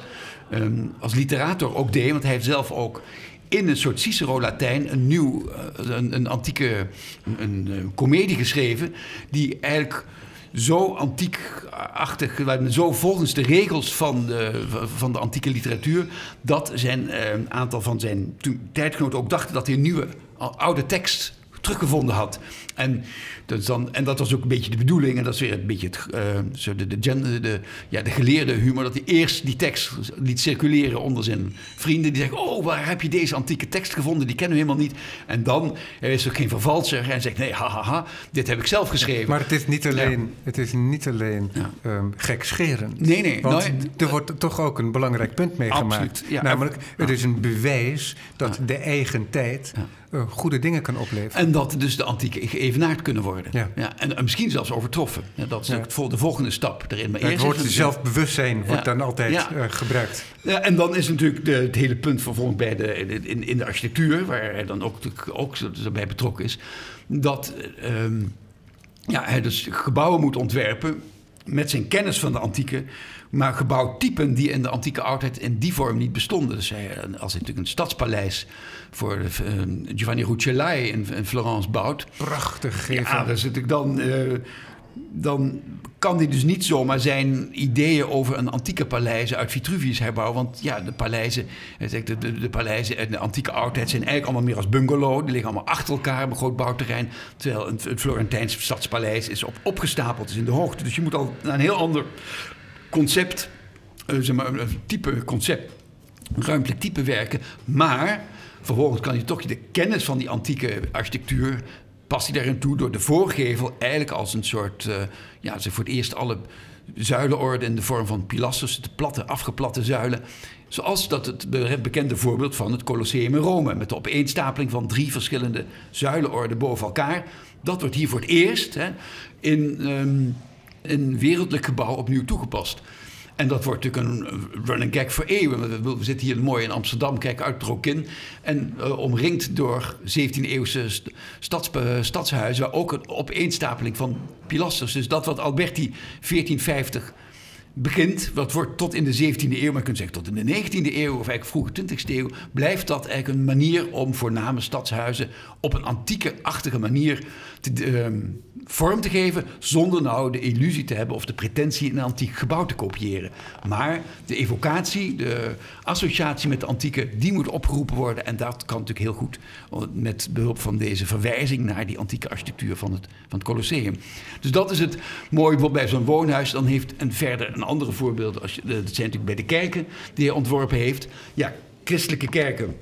um, als literator ook deed, want hij heeft zelf ook in een soort Cicero-Latijn een nieuw, eh, een, een antieke een, een, comedie geschreven. Die eigenlijk zo antiekachtig, zo volgens de regels van de, van de antieke literatuur, dat zijn, eh, een aantal van zijn tijdgenoten ook dachten dat hij een nieuwe, oude tekst teruggevonden had. En, dus dan, en dat was ook een beetje de bedoeling. En dat is weer een beetje het, uh, de, de, de, ja, de geleerde humor. Dat hij eerst die tekst liet circuleren onder zijn vrienden. Die zeggen, oh, waar heb je deze antieke tekst gevonden? Die kennen we helemaal niet. En dan, hij is ook geen vervalser. En zegt, nee, hahaha, ha, ha, dit heb ik zelf geschreven. maar het is niet alleen, het is niet alleen ja. um, gekscherend. Nee, nee. Want nou, er wordt toch ook een belangrijk punt meegemaakt. Ja, namelijk, het is een bewijs dat de eigen tijd... Uh, goede dingen kan opleveren. En dat dus de antieke geëvenaard kunnen worden. Ja. Ja, en, misschien zelfs overtroffen. Ja, dat is ja. de volgende stap erin. Maar eerst wordt zelfbewustzijn wordt dan altijd uh, gebruikt. Ja, en dan is natuurlijk de, het hele punt vervolgens bij de, in, in de architectuur... waar hij dan ook, ook bij betrokken is... dat um, ja, hij dus gebouwen moet ontwerpen met zijn kennis van de antieke maar gebouwtypen die in de antieke oudheid in die vorm niet bestonden. Dus hij, als hij natuurlijk een stadspaleis voor uh, Giovanni Rucellai in, Florence bouwt. Prachtig gegeven. Ja, ik dan, uh, dan kan hij dus niet zomaar zijn ideeën over een antieke paleizen uit Vitruvius herbouwen. Want ja, de paleizen, de, de, de paleizen in de antieke oudheid zijn eigenlijk allemaal meer als bungalow. Die liggen allemaal achter elkaar op een groot bouwterrein. Terwijl een, het Florentijns stadspaleis is op, opgestapeld, is in de hoogte. Dus je moet al naar een heel ander concept, uh, zeg maar, een type concept, ruimtelijk type werken. Maar vervolgens kan je toch de kennis van die antieke architectuur past hij daarin toe door de voorgevel eigenlijk als een soort, uh, ja, ze voor het eerst alle zuilenorden in de vorm van pilasters, de platte, afgeplatte zuilen. Zoals dat het bekende voorbeeld van het Colosseum in Rome, met de opeenstapeling van drie verschillende zuilenorden boven elkaar. Dat wordt hier voor het eerst hè, in um, een wereldlijk gebouw opnieuw toegepast. En dat wordt natuurlijk een running gag voor eeuwen. We zitten hier mooi in Amsterdam, kijk uit Trokin. En uh, omringd door 17e-eeuwse stads, stadshuizen... waar ook een opeenstapeling van pilasters. Dus dat wat Alberti 1450 begint, wat wordt tot in de 17e eeuw, maar je kunt zeggen tot in de 19e eeuw of eigenlijk vroege 20e eeuw, blijft dat eigenlijk een manier om voorname stadshuizen op een antieke-achtige manier uh, vorm te geven, zonder nou de illusie te hebben of de pretentie een antiek gebouw te kopiëren. Maar de evocatie, de associatie met de antieke, die moet opgeroepen worden en dat kan natuurlijk heel goed met behulp van deze verwijzing naar die antieke architectuur van het, van het Colosseum. Dus dat is het mooie bij zo'n woonhuis. Dan heeft een verder een andere voorbeeld, als je, dat zijn natuurlijk bij de kerken die hij ontworpen heeft. Ja, christelijke kerken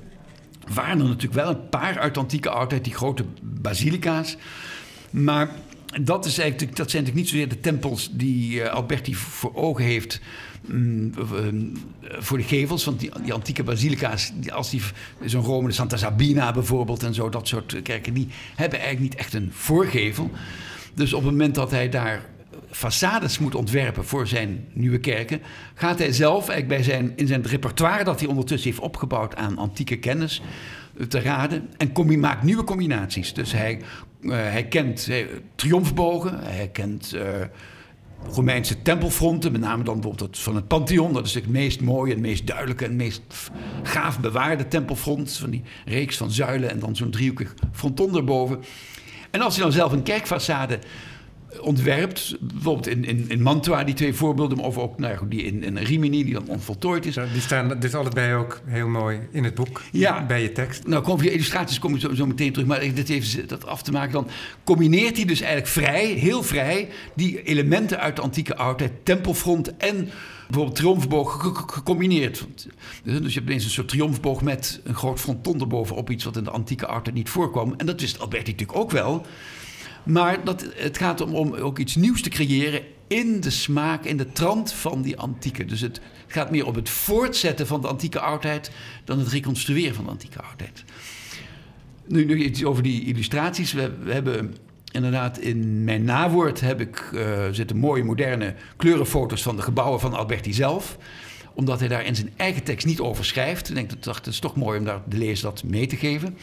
waren er natuurlijk wel een paar uit antieke oudheid, die grote basilica's. Maar dat, is eigenlijk, dat zijn natuurlijk niet zozeer de tempels die uh, Alberti voor ogen heeft um, voor de gevels. Want die, antieke basilica's, als die zo'n Rome, de Santa Sabina bijvoorbeeld en zo, dat soort kerken, die hebben eigenlijk niet echt een voorgevel. Dus op het moment dat hij daar façades moet ontwerpen voor zijn nieuwe kerken, gaat hij zelf eigenlijk bij zijn, in zijn repertoire dat hij ondertussen heeft opgebouwd aan antieke kennis eh, te raden en kom, maakt nieuwe combinaties. Dus hij, uh, hij kent uh, triomfbogen, hij kent uh, Romeinse tempelfronten, met name dan bijvoorbeeld het van het Pantheon. Dat is het meest mooie en meest duidelijke en meest gaaf bewaarde tempelfront. Van die reeks van zuilen en dan zo'n driehoekig fronton erboven. En als hij dan zelf een kerkfaçade ontwerpt. Bijvoorbeeld in, in, in Mantua, die twee voorbeelden, of ook nou ja, die in, in Rimini, die dan onvoltooid is. die staan dus allebei ook heel mooi in het boek, ja. bij je tekst. Nou, kom je illustraties kom je zo, zo, meteen terug, maar dit even dat af te maken, dan combineert hij dus eigenlijk vrij, heel vrij, die elementen uit de antieke oudheid, tempelfront en bijvoorbeeld triomfboog gecombineerd. Dus, dus je hebt ineens een soort triomfboog met een groot fronton erbovenop, iets wat in de antieke oudheid niet voorkwam. En dat wist Alberti natuurlijk ook wel. Maar dat, het gaat om, om ook iets nieuws te creëren in de smaak, in de trant van die antieke. Dus het, gaat meer om het voortzetten van de antieke oudheid dan het reconstrueren van de antieke oudheid. Nu, iets over die illustraties. We, we hebben inderdaad in mijn nawoord heb ik, uh, zitten mooie moderne kleurenfoto's van de gebouwen van Alberti zelf omdat hij daar in zijn eigen tekst niet over schrijft. Ik denk dat het is toch mooi om daar de lezer dat mee te geven.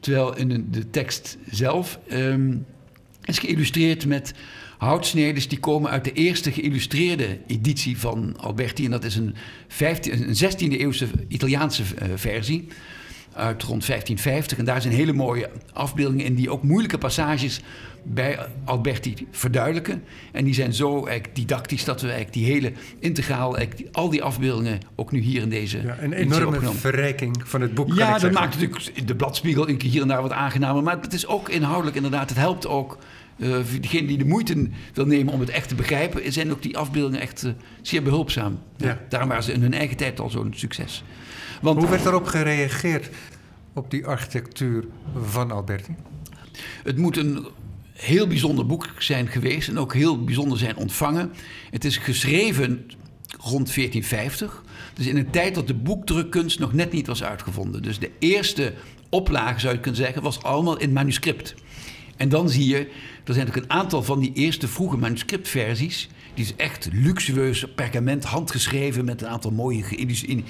Terwijl in de tekst zelf um, is geïllustreerd met houtsneden die komen uit de eerste geïllustreerde editie van Alberti. En dat is een, 15, een 16e eeuwse Italiaanse uh, versie. uit rond 1550. En daar zijn hele mooie afbeeldingen in die ook moeilijke passages bij Alberti verduidelijken. En die zijn zo didactisch dat we eigenlijk die hele integraal, al die afbeeldingen ook nu hier in deze. Ja, een enorme verrijking van het boek. Ja, dat maakt natuurlijk de bladspiegel hier en daar wat aangenamer. Maar het is ook inhoudelijk inderdaad, het helpt ook. Uh, degene die de moeite wil nemen om het echt te begrijpen, zijn ook die afbeeldingen echt uh, zeer behulpzaam. Ja. Daarom waren ze in hun eigen tijd al zo'n succes. Want, Hoe werd daarop gereageerd op die architectuur van Alberti? Het moet een heel bijzonder boek zijn geweest en ook heel bijzonder zijn ontvangen. Het is geschreven rond 1450. Dus in een tijd dat de boekdrukkunst nog net niet was uitgevonden. Dus de eerste oplage, zou je kunnen zeggen, was allemaal in manuscript. En dan zie je, er zijn ook een aantal van die eerste vroege manuscriptversies. Die is echt luxueus perkament, handgeschreven met een aantal mooie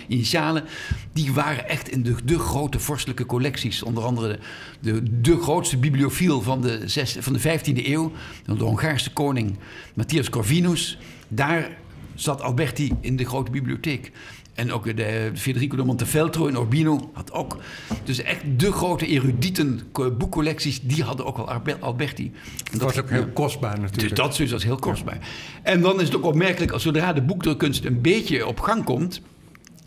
initialen. Die waren echt in de, de grote vorstelijke collecties. Onder andere de, de grootste bibliofiel van de, van de 15e eeuw, de Hongaarse koning Matthias Corvinus. Daar zat Alberti in de grote bibliotheek. En ook de Federico de Montefeltro in Urbino had ook. Dus echt de grote erudieten boekcollecties, die hadden ook al Alberti. dat was ook heel kostbaar natuurlijk. Dus dat is dus heel kostbaar. En dan is het ook opmerkelijk, als zodra de boekdrukkunst een beetje op gang komt,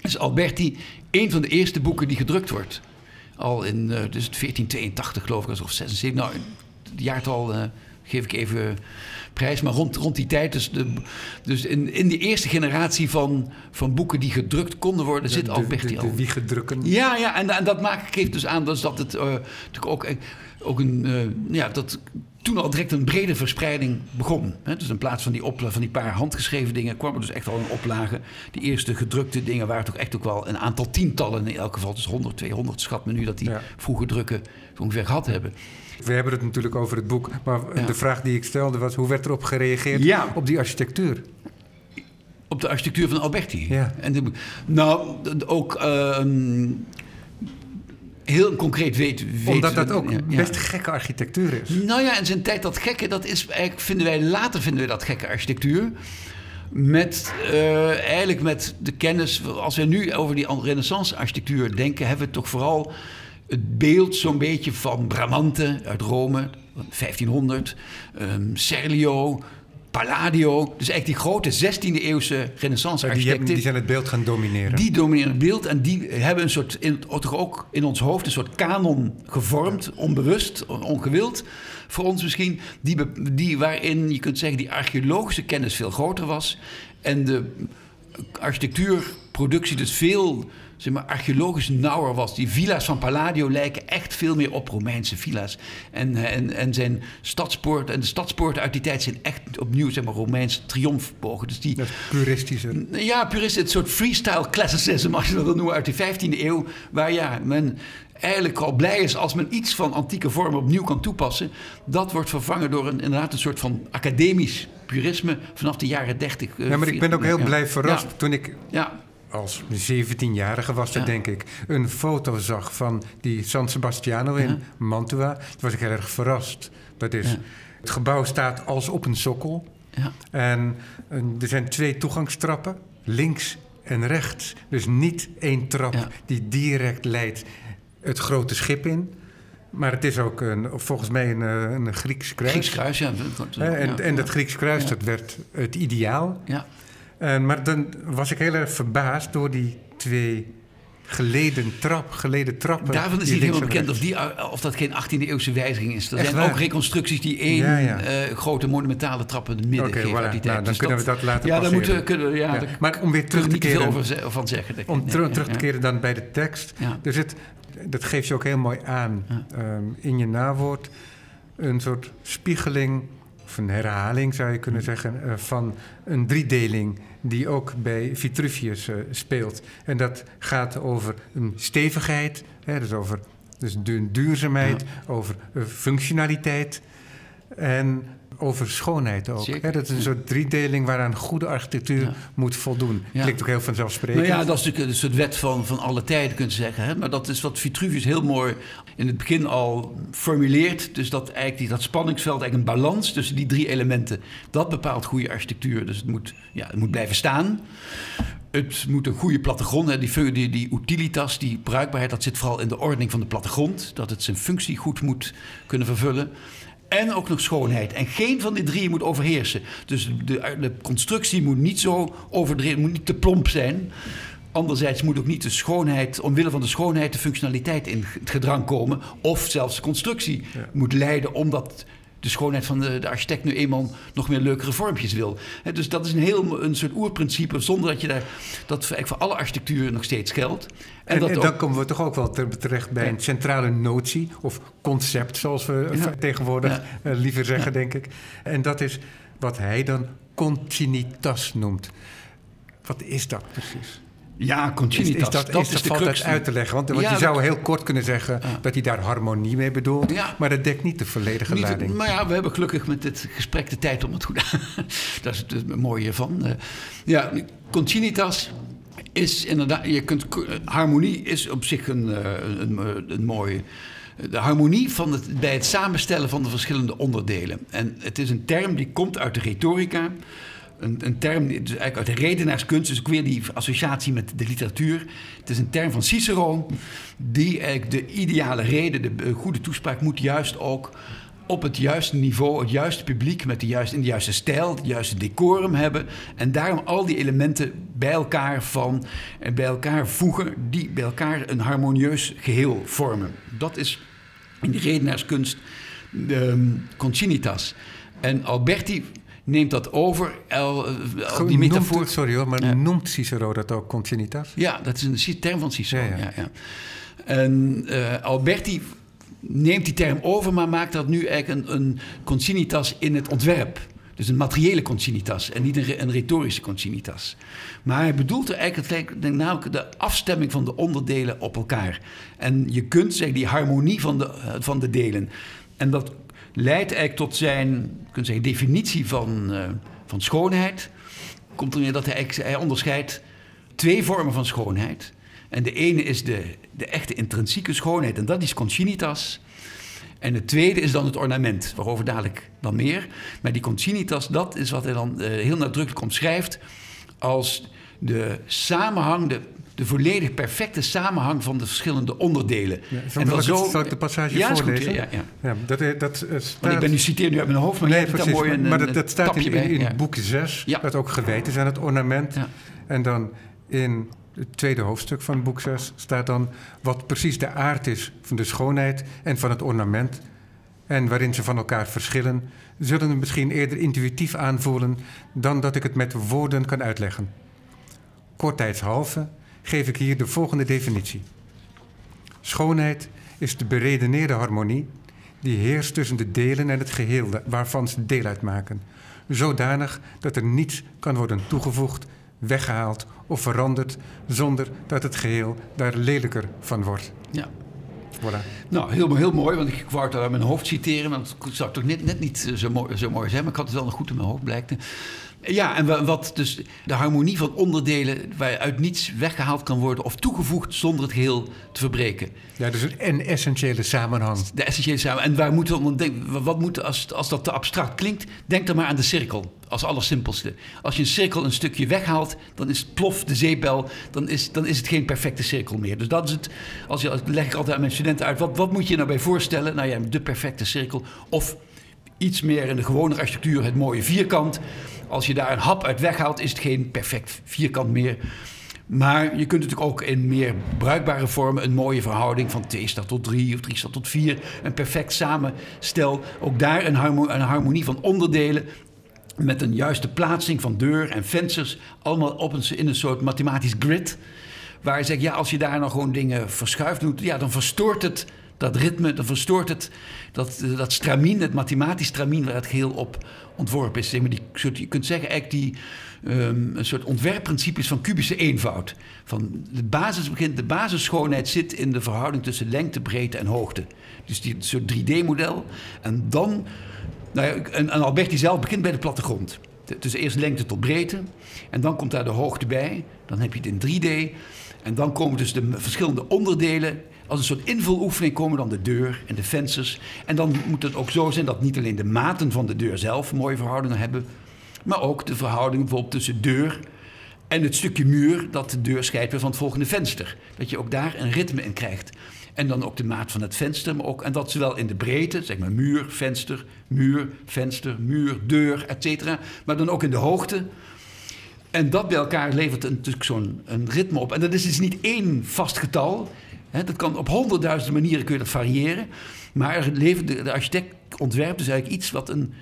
is Alberti een van de eerste boeken die gedrukt wordt. Al in dus 1482 geloof ik, of 76. Nou, het jaartal uh, geef ik even prijs. Maar rond, rond die tijd, dus, de, dus in, in de eerste generatie van, van boeken die gedrukt konden worden, zit Alberti al. Wie gedrukken? Ja, ja en, en dat maakt, geeft dus aan dus dat het uh, natuurlijk ook, eh, ook een. Uh, ja, dat toen al direct een brede verspreiding begon. Hè? Dus in plaats van die, van die paar handgeschreven dingen kwam er dus echt al een oplage. Die eerste gedrukte dingen waren toch echt ook wel een aantal tientallen in elk geval. Dus 100, 200 schat men nu dat die ja. vroege drukken ongeveer gehad hebben. We hebben het natuurlijk over het boek, maar de vraag die ik stelde was: hoe werd erop gereageerd op die architectuur? Op de architectuur van Alberti. Ja. En de, nou, ook uh, heel concreet weet, weet. Omdat dat ook best gekke architectuur is. Nou ja, in zijn tijd dat gekke, dat is eigenlijk, vinden wij later vinden we dat gekke architectuur. Met uh, eigenlijk met de kennis, als we nu over die Renaissance architectuur denken, hebben we het toch vooral het beeld zo'n beetje van Bramante uit Rome, 1500, um, Serlio, Palladio. Dus eigenlijk die grote 16e eeuwse renaissance architecten. Die, die, zijn het beeld gaan domineren. Die domineren het beeld en die hebben een soort, in, toch ook in ons hoofd, een soort kanon gevormd, onbewust, ongewild voor ons misschien. Die, die, waarin je kunt zeggen die archeologische kennis veel groter was. En de architectuurproductie dus veel zeg maar, archeologisch nauwer was. Die villa's van Palladio lijken echt veel meer op Romeinse villa's. En, eh, en, en zijn stadspoorten en de stadspoorten uit die tijd zijn echt opnieuw zeg maar, Romeinse triomfbogen. Dus die, dat puristische. Ja, puristisch. Het soort freestyle classicism, als je dat wil noemen, uit de 15e eeuw. Waar ja, men eigenlijk al blij is als men iets van antieke vormen opnieuw kan toepassen. Dat wordt vervangen door een, inderdaad een soort van academisch purisme vanaf de jaren 30. Uh, ja, maar ik ben ook heel blij verrast toen ik ja als 17-jarige was dat, denk ik, een foto zag van die San Sebastiano in Mantua. Toen was ik heel erg verrast. Dat is, het gebouw staat als op een sokkel. En, en er zijn twee toegangstrappen, links en rechts. Dus niet één trap die direct leidt het grote schip in. Maar het is ook een, volgens mij een, eh, een Grieks kruis. Grieks kruis, ja. En, en dat Grieks kruis, dat werd het ideaal. Ja. En, maar dan was ik heel erg verbaasd door die twee geleden, trap, geleden trappen. Daarvan is niet helemaal bekend of, die, of dat geen 18e eeuwse wijziging is. Er zijn ook reconstructies die één eh, grote monumentale trap in het midden okay, geven. Voilà. Die tijd. Nou, dan dus kunnen we dat laten ja, dan moeten, kunnen, ja, ja. Maar om weer terug te keren... veel van zeggen. Om terug te keren dan bij de tekst. Dus het, dat geeft je ook heel mooi aan um, in je nawoord. Een soort spiegeling of een herhaling zou je kunnen zeggen, uh, van een driedeling die ook bij Vitruvius uh, speelt. En dat gaat over een stevigheid, hè, dus over dus duurzaamheid, ja. over uh, functionaliteit en over schoonheid ook. Hè? Dat is een soort driedeling waaraan goede architectuur moet voldoen. Ja. Klinkt ook heel vanzelfsprekend. Nou ja, dat is natuurlijk een soort wet van, van alle tijden, kunt je zeggen. Hè? Maar dat is wat Vitruvius heel mooi in het begin al formuleert. Dus dat eigenlijk die, dat spanningsveld, eigenlijk een balans tussen die drie elementen. Dat bepaalt goede architectuur. Dus het moet, ja, het moet blijven staan. het moet een goede plattegrond. Hè. Die, die, die utilitas, die bruikbaarheid, dat zit vooral in de ordening van de plattegrond. Dat het zijn functie goed moet kunnen vervullen. En ook nog schoonheid. En geen van die drie moet overheersen. Dus de, de constructie moet niet zo overdreven, moet niet te plomp zijn. Anderzijds moet ook niet de schoonheid, omwille van de schoonheid, de functionaliteit in het gedrang komen. Of zelfs de constructie moet leiden omdat de schoonheid van de, de, architect nu eenmaal nog meer leukere vormpjes wil. dus dat is een heel een soort oerprincipe, zonder dat je daar dat eigenlijk voor alle architectuur nog steeds geldt. En, en, dan komen we toch ook wel terecht bij een centrale notie of concept, zoals we tegenwoordig eh, liever zeggen, denk ik. En dat is wat hij dan continuitas noemt. Wat is dat precies? Ja, continuïteit. Is, dat, is, dat valt uit te leggen? Want, want je zou heel kort kunnen zeggen dat hij daar harmonie mee bedoelt. Maar dat dekt niet de volledige niet, lading. Maar ja, we hebben gelukkig met dit gesprek de tijd om het goed [laughs] Dat is het mooie van. Uh, ja, continuïtas is inderdaad... Je kunt, harmonie is op zich een, uh, een, een, een mooie... De harmonie van het, bij het samenstellen van de verschillende onderdelen. En het is een term die komt uit de retorica een, een term, dus eigenlijk uit de redenaarskunst, dus ook weer die associatie met de literatuur. Het is een term van Cicero, die eigenlijk de ideale reden, de goede toespraak, moet juist ook op het juiste niveau, het juiste publiek, met de juiste, in de juiste stijl, het juiste decorum hebben. En daarom al die elementen bij elkaar van en bij elkaar voegen, die bij elkaar een harmonieus geheel vormen. Dat is in de redenaarskunst de um. En Alberti neemt dat over. El, el, die metafoor. sorry hoor, maar noemt Cicero dat ook continuitas? Ja, dat is een term van Cicero. Ja, ja. En uh, Alberti neemt die term over, maar maakt dat nu eigenlijk een, een continuitas in het ontwerp. Dus een materiële continuitas en niet een, een retorische continuitas. Maar hij bedoelt er eigenlijk namelijk de afstemming van de onderdelen op elkaar. En je kunt zeggen die harmonie van de, eh, van de delen. En dat leidt eigenlijk tot zijn kunt zeggen, definitie van, uh, van schoonheid. Komt er neer dat hij, hij onderscheidt twee vormen van schoonheid. En de ene is de, de echte intrinsieke schoonheid, en dat is concinitas. En het tweede is dan het ornament, waarover dadelijk dan meer. Maar die concinitas, dat is wat hij dan uh, heel nadrukkelijk omschrijft als de samenhang, de de volledig perfecte samenhang van de verschillende onderdelen. Ja, en dan zo, zal ik de passage ja, voorlezen? Goed, ja, ja. ja dat, eh, dat eh, staat... ik ben nu citeer nu uit mijn hoofd, maar nee, precies, mooi een, maar dat, dat staat in, in, boek 6, dat ook gewijd is aan het ornament. En dan in het tweede hoofdstuk van boek 6 staat dan wat precies de aard is van de schoonheid en van het ornament. En waarin ze van elkaar verschillen, zullen we misschien eerder intuïtief aanvoelen dan dat ik het met woorden kan uitleggen. Kortheidshalve geef ik hier de volgende definitie. Schoonheid is de beredeneerde harmonie die heerst tussen de delen en het geheel waarvan ze deel uitmaken, zodanig dat er niets kan worden toegevoegd, weggehaald of veranderd zonder dat het geheel daar lelijker van wordt. Ja. Voilà. Nou, heel, heel mooi, want ik wou het uit mijn hoofd citeren, maar dat zou toch net, net niet zo mooi, zo mooi zijn, maar ik had het wel nog goed in mijn hoofd, blijkt. Ja, en wat dus de harmonie van onderdelen waaruit niets weggehaald kan worden of toegevoegd zonder het geheel te verbreken. Ja, dus een essentiële samenhang. De essentiële samenhang. En waar moeten we denken, wat moet, als, als dat te abstract klinkt, denk dan maar aan de cirkel als allersimpelste. Als je een cirkel een stukje weghaalt, dan is het plof, de zeepbel, dan is, dan is het geen perfecte cirkel meer. Dus dat is het, als je, leg ik altijd aan mijn studenten uit, wat, wat moet je nou bij voorstellen? Nou ja, de perfecte cirkel. Of iets meer in de gewone architectuur, het mooie vierkant. Als je daar een hap uit weghaalt, is het geen perfect vierkant meer. Maar je kunt natuurlijk ook in meer bruikbare vormen een mooie verhouding van 2 staat tot 3 of 3 staat tot 4, een perfect samenstel. Ook daar een harmonie van onderdelen met een juiste plaatsing van deur en vensters, allemaal op een, in een soort mathematisch grid. Waar je zegt, ja, als je daar nou gewoon dingen verschuift, ja, dan verstoort het dat ritme, dan verstoort het dat, dat stramien, het mathematisch stramien waar het geheel op ontworpen is. Maar die je kunt zeggen eigenlijk die um, een soort ontwerpprincipes van kubische eenvoud. Van de, basis begint, de basisschoonheid zit in de verhouding tussen lengte, breedte en hoogte. Dus die soort 3D-model. En dan, nou ja, en, en zelf begint bij de plattegrond. Dus eerst lengte tot breedte. En dan komt daar de hoogte bij. Dan heb je het in 3D. En dan komen dus de verschillende onderdelen als een soort invuloefening komen dan de deur en de vensters. En dan moet het ook zo zijn dat niet alleen de maten van de deur zelf mooie verhoudingen hebben, maar ook de verhouding bijvoorbeeld tussen deur En het stukje muur dat de deur scheidt weer van het volgende venster. Dat je ook daar een ritme in krijgt. En dan ook de maat van het venster. Maar ook, en dat zowel in de breedte, zeg maar muur, venster, muur, venster, muur, deur, et cetera. Maar dan ook in de hoogte. En dat bij elkaar levert natuurlijk zo'n ritme op. En dat is dus niet één vast getal. Dat kan op honderdduizenden manieren kun je dat variëren. Maar er levert de, architect ontwerpt dus eigenlijk iets wat een,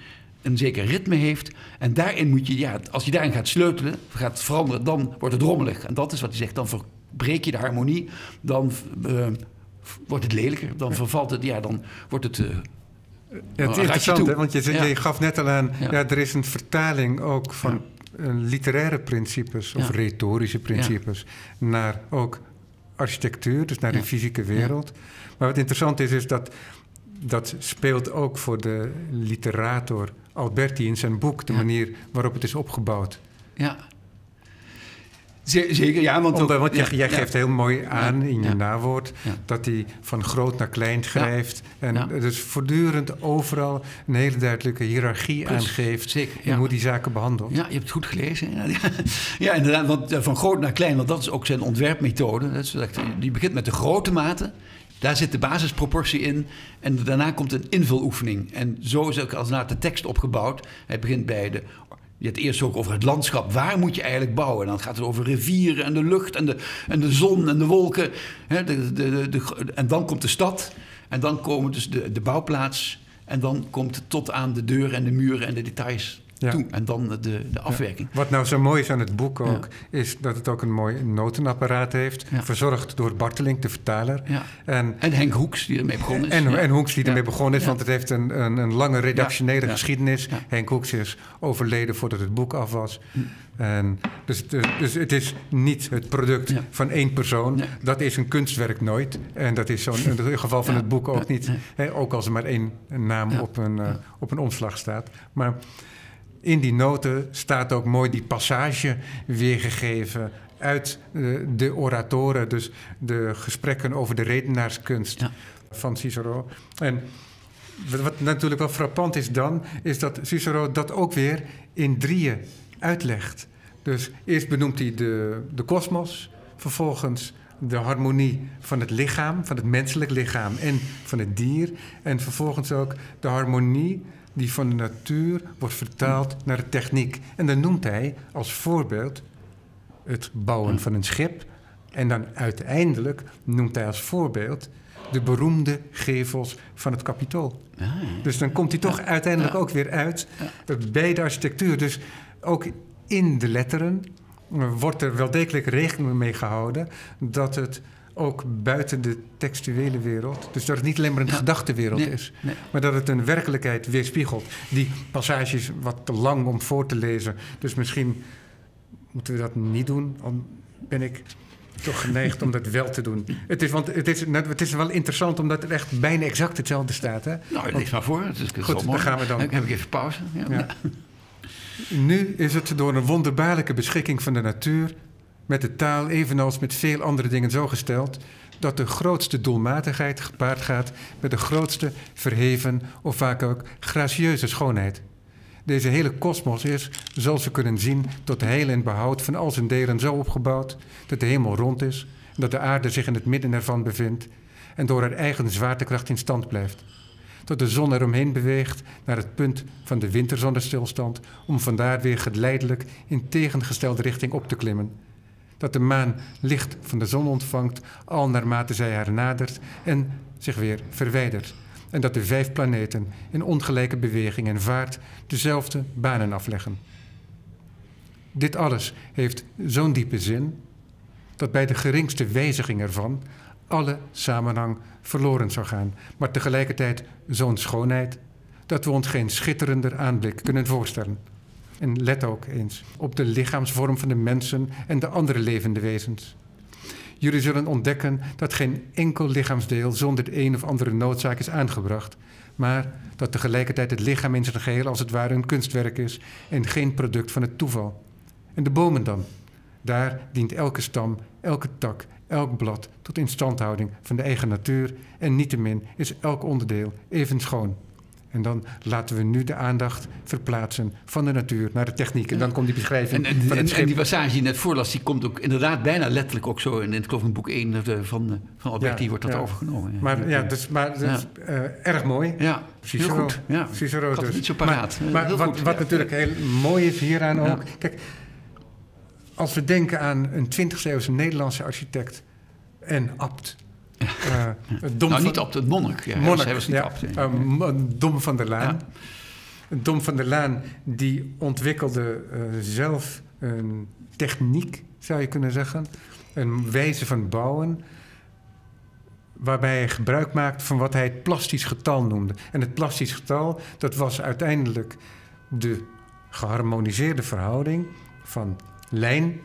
een zeker ritme heeft. En daarin moet je, ja, als je daarin gaat sleutelen, gaat veranderen, dan wordt het rommelig. En dat is wat hij zegt, dan verbreek je de harmonie. Dan uh, wordt het lelijker. Dan vervalt het, ja, dan wordt het... Uh, ja, het is interessant, hè? want je, ja. je, gaf net al aan, ja. er is een vertaling ook van literaire principes of retorische principes naar ook architectuur, dus naar de fysieke wereld. Maar wat interessant is, is dat dat speelt ook voor de literator Alberti in zijn boek, de manier waarop het is opgebouwd. Ja. Zeker, ja. Want, Omdat, want jij, jij geeft heel mooi aan in je nawoord dat hij van groot naar klein schrijft. En dus voortdurend overal een hele duidelijke hiërarchie aangeeft zeker, in hoe die zaken behandelt. Ja, je hebt het goed gelezen. [laughs] Ja, inderdaad, want eh, van groot naar klein, want dat is ook zijn ontwerpmethode. Die begint met de grote maten. Daar zit de basisproportie in. En daarna komt een invuloefening. En zo is ook als na de tekst opgebouwd. Hij begint bij de je hebt eerst ook over het landschap. Waar moet je eigenlijk bouwen? En dan gaat het over rivieren en de lucht en de, en de zon en de wolken. de, de, de, en dan komt de stad. En dan komen dus de, de bouwplaats. En dan komt het tot aan de deur en de muren en de details En dan de, de afwerking. Wat nou zo mooi is aan het boek ook, is dat het ook een mooi notenapparaat heeft. Verzorgd door Barteling, de vertaler. En, en Henk Hoeks, die ermee begonnen is. En, en Hoeks, die ermee begonnen is, want het heeft een, een, een lange redactionele geschiedenis. Henk Hoeks is overleden voordat het boek af was. Hm. En dus, dus, dus, het is niet het product van één persoon. Dat is een kunstwerk nooit. En dat is zo in het geval van het boek ook niet. ook als er maar één naam op, een, uh, op een omslag staat. Maar in die noten staat ook mooi die passage weergegeven uit de, eh, de oratoren, dus de gesprekken over de redenaarskunst van Cicero. En wat natuurlijk wel frappant is dan, is dat Cicero dat ook weer in drieën uitlegt. Dus eerst benoemt hij de kosmos, vervolgens de harmonie van het lichaam, van het menselijk lichaam en van het dier. En vervolgens ook de harmonie die van de natuur wordt vertaald naar de techniek. En dan noemt hij als voorbeeld het bouwen van een schip. En dan uiteindelijk noemt hij als voorbeeld de beroemde gevels van het kapitool. Ah, dus dan komt hij toch uiteindelijk ook weer uit bij de architectuur. Dus ook in de letteren wordt er wel degelijk rekening mee gehouden dat het ook buiten de textuele wereld. Dus dat het niet alleen maar een gedachtenwereld is, maar dat het een werkelijkheid weerspiegelt. Die passage is wat te lang om voor te lezen, dus misschien moeten we dat niet doen. Dan ben ik toch geneigd om dat wel te doen. Het is, want het is, het is wel interessant omdat het echt bijna exact hetzelfde staat. Hè? Nou, lees maar voor. Het is goed, dan gaan we dan. Dan heb ik even pauze. Ja. Nu is het door een wonderbaarlijke beschikking van de natuur met de taal, evenals met veel andere dingen, zo gesteld dat de grootste doelmatigheid gepaard gaat met de grootste verheven of vaak ook gracieuze schoonheid. Deze hele kosmos is, zoals we kunnen zien, tot heil en behoud van al zijn delen zo opgebouwd dat de hemel rond is dat de aarde zich in het midden ervan bevindt en door haar eigen zwaartekracht in stand blijft. Tot de zon eromheen beweegt naar het punt van de winterzonnestilstand om vandaar weer geleidelijk in tegengestelde richting op te klimmen dat de maan licht van de zon ontvangt, al naarmate zij haar nadert en zich weer verwijdert. En dat de vijf planeten in ongelijke beweging en vaart dezelfde banen afleggen. Dit alles heeft zo'n diepe zin dat bij de geringste wijziging ervan alle samenhang verloren zou gaan, maar tegelijkertijd zo'n schoonheid dat we ons geen schitterender aanblik kunnen voorstellen. En let ook eens op de lichaamsvorm van de mensen en de andere levende wezens. Jullie zullen ontdekken dat geen enkel lichaamsdeel zonder de een of andere noodzaak is aangebracht, maar dat tegelijkertijd het lichaam in zijn geheel als het ware een kunstwerk is en geen product van het toeval. En de bomen dan? Daar dient elke stam, elke tak, elk blad tot instandhouding van de eigen natuur en niettemin is elk onderdeel even schoon. En dan laten we nu de aandacht verplaatsen van de natuur naar de techniek. En dan komt die beschrijving En, en, van en, het en schip. die passage die je net voorlas, die komt ook inderdaad bijna letterlijk ook zo in, in, in boek 1 eh, van, eh, van Alberti Ja, wordt dat ja. overgenomen. Ja. Maar ja, dus, maar eh, erg mooi. Ja, Cicero. heel goed. Ja. Cicero het dus. niet zo paraat. Maar, wat, wat natuurlijk heel mooi is hieraan ook... Kijk, als we denken aan een 20e eeuwse Nederlandse architect en abt... eh, het Dom Nou, van- niet op het monnik. Ja, Monnik, hij was niet ja. abt, nee. Eh, M- Dom van der Laan. Dom van der Laan die ontwikkelde eh, zelf een techniek, zou je kunnen zeggen. Een wijze van bouwen. Waarbij hij gebruik maakt van wat hij het plastisch getal noemde. En het plastisch getal, dat was uiteindelijk de geharmoniseerde verhouding van lijn,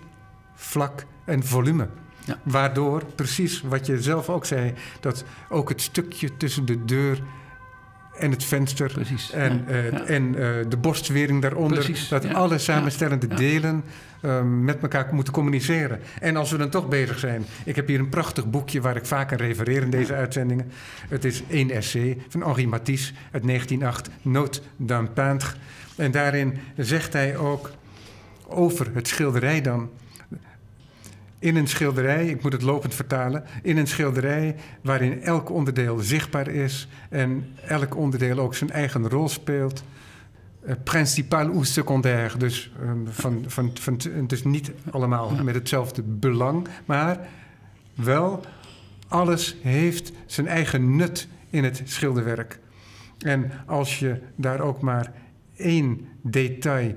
vlak en volume. Ja. Waardoor, precies wat je zelf ook zei, dat ook het stukje tussen de deur en het venster Precies. en, ja. eh, Ja. en eh, de borstwering daaronder, Precies, dat ja. alle samenstellende delen eh, met elkaar moeten communiceren. En als we dan toch bezig zijn, ik heb hier een prachtig boekje waar ik vaak aan refereer in deze uitzendingen. Het is één essay van Henri Matisse uit 1908, Note d'un peintre. En daarin zegt hij ook over het schilderij dan. In een schilderij, ik moet het lopend vertalen, in een schilderij waarin elk onderdeel zichtbaar is en elk onderdeel ook zijn eigen rol speelt. eh, principaal ou secondair, dus, ehm, van, van, van, dus niet allemaal met hetzelfde belang, maar wel alles heeft zijn eigen nut in het schilderwerk. En als je daar ook maar één detail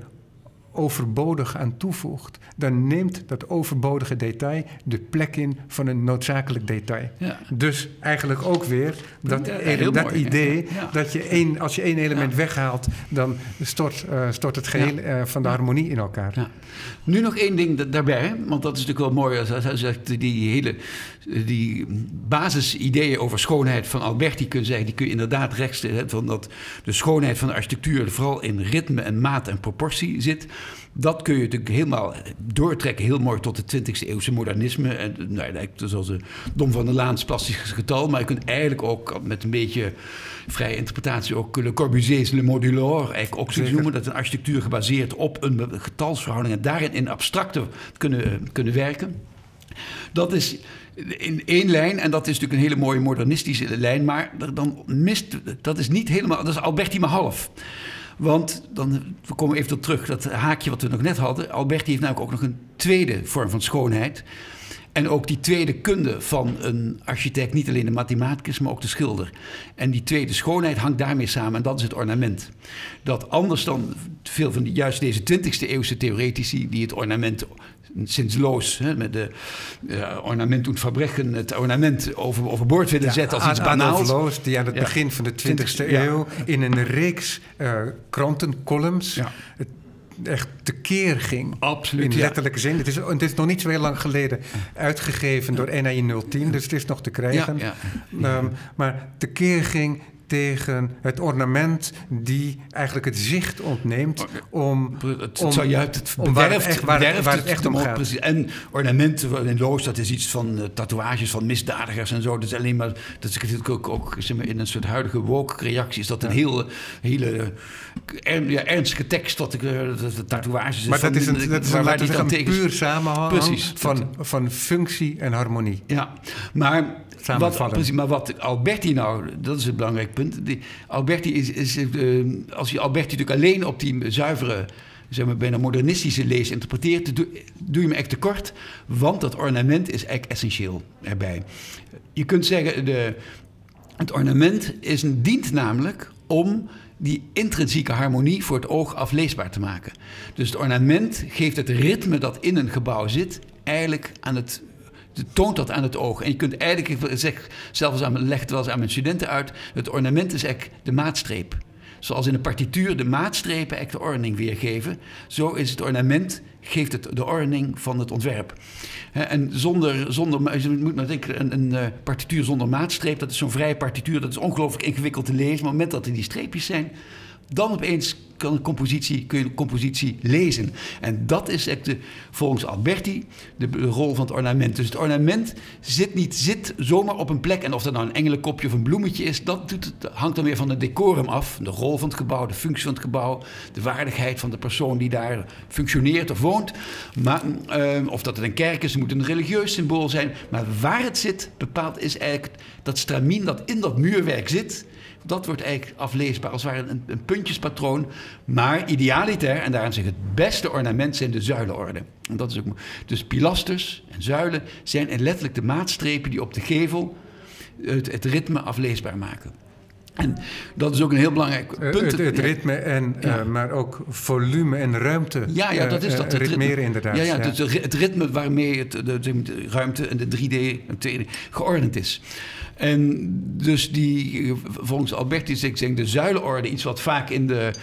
overbodig aan toevoegt, dan neemt dat overbodige detail de plek in van een noodzakelijk detail. Ja. Dus eigenlijk ook weer dat, Ja, dat mooi, idee ja. Dat je één, als je één element weghaalt, dan stort, eh, stort het geheel eh, van de harmonie in elkaar. Ja. Nu nog één ding da- daarbij, want dat is natuurlijk wel mooi. Als je die hele die basisideeën over schoonheid van Alberti kun zeggen, die kun je inderdaad rechtstreeks van dat de schoonheid van de architectuur vooral in ritme en maat en proportie zit. Dat kun je natuurlijk helemaal doortrekken, heel mooi tot de 20e eeuwse modernisme. En, nou, eigenlijk zoals de Dom van der Laans plastisch getal. Maar je kunt eigenlijk ook met een beetje vrije interpretatie ook Le Corbusier's Le Modulor eigenlijk ook Zeker. noemen. Dat een architectuur gebaseerd op een getalsverhouding en daarin in abstracte kunnen, kunnen werken. Dat is in één lijn, en dat is natuurlijk een hele mooie modernistische lijn, maar dan mist, dat is niet helemaal, dat is Alberti maar half. Want dan, we komen even tot terug, dat haakje wat we nog net hadden. Alberti heeft namelijk ook nog een tweede vorm van schoonheid. En ook die tweede kunde van een architect, niet alleen de mathematicus, maar ook de schilder. En die tweede schoonheid hangt daarmee samen en dat is het ornament. Dat anders dan veel van die, juist deze 20e eeuwse theoretici, die het ornament sinds Loos, hè, met de uh, ornament und Verbrechen, het ornament over, overboord willen zetten als iets banaals. Loos, die aan het Ja. begin van de 20e 20e, ja. eeuw in een reeks eh krantencolumns het echt tekeer ging. Absoluut, In letterlijke zin. Het is, het is nog niet zo heel lang geleden uitgegeven door NAI 010, dus het is nog te krijgen. Ehm, maar tekeer ging tegen het ornament die eigenlijk het zicht ontneemt om... Het, om- zou juist het om waar het bederft, echt- waar het- bederft waar het echt om gaat. precies. En ornamenten in Loos, dat is iets van eh, tatoeages van misdadigers en zo. Dat is alleen maar, dat is natuurlijk ook, ook zeg maar, in een soort huidige woke-reactie, is dat een heel, hele er, ja, ernstige tekst, dat ik, eh, dat de tatoeages Maar van, dat is een, dat is een, waar een tegen- puur samenhang Precies. van, van functie en harmonie. Ja, maar wat, precies, maar wat Alberti nou, dat is het belangrijk Die, Alberti is, eh, als je Alberti natuurlijk alleen op die zuivere, zeg maar bijna modernistische lees interpreteert, doe, doe je me echt tekort, want dat ornament is eigenlijk essentieel erbij. Je kunt zeggen, de, het ornament is een, dient namelijk om die intrinsieke harmonie voor het oog afleesbaar te maken. Dus het ornament geeft het ritme dat in een gebouw zit, eigenlijk aan het toont dat aan het oog. En je kunt eigenlijk, ik zeg zelfs aan, leg het wel eens aan mijn studenten uit, het ornament is eigenlijk de maatstreep. Zoals in een partituur de maatstrepen echt de ordening weergeven, zo is het ornament geeft het de ordening van het ontwerp. En zonder, zonder, je moet maar denken, een, een eh, partituur zonder maatstreep, dat is zo'n vrije partituur, dat is ongelooflijk ingewikkeld te lezen. Maar op het moment dat er die streepjes zijn, dan opeens kan een compositie, kun je een compositie lezen. En dat is echt de, volgens Alberti de, de rol van het ornament. Dus het ornament zit niet zit zomaar op een plek. En of dat nou een engelenkopje of een bloemetje is, dat hangt dan weer van het decorum af. De rol van het gebouw, de functie van het gebouw, de waardigheid van de persoon die daar functioneert of woont. Maar, eh, of dat het een kerk is, het moet een religieus symbool zijn. Maar waar het zit, bepaalt is eigenlijk dat stramien dat in dat muurwerk zit dat wordt eigenlijk afleesbaar als het ware een, een puntjespatroon. Maar idealiter, en daarom zeg ik het beste ornament, zijn de zuilenorde. En dat is ook, dus pilasters en zuilen zijn letterlijk de maatstrepen die op de gevel het, het ritme afleesbaar maken. En dat is ook een heel belangrijk eh, punt. het, het, ritme, en, ja. uh, maar ook volume en ruimte. Ja, ja dat is dat. Uh, ritmeren inderdaad. Ja, ja, ja. Het ritme waarmee het, de, de, ruimte en de 3D en 2D geordend is. En dus die, volgens Alberti ik denk de zuilenorde iets wat vaak in de,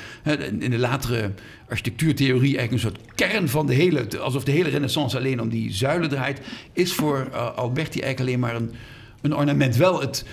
in de latere architectuurtheorie eigenlijk een soort kern van de hele, alsof de hele renaissance alleen om die zuilen draait, is voor uh, Alberti eigenlijk alleen maar een, een ornament. Wel het,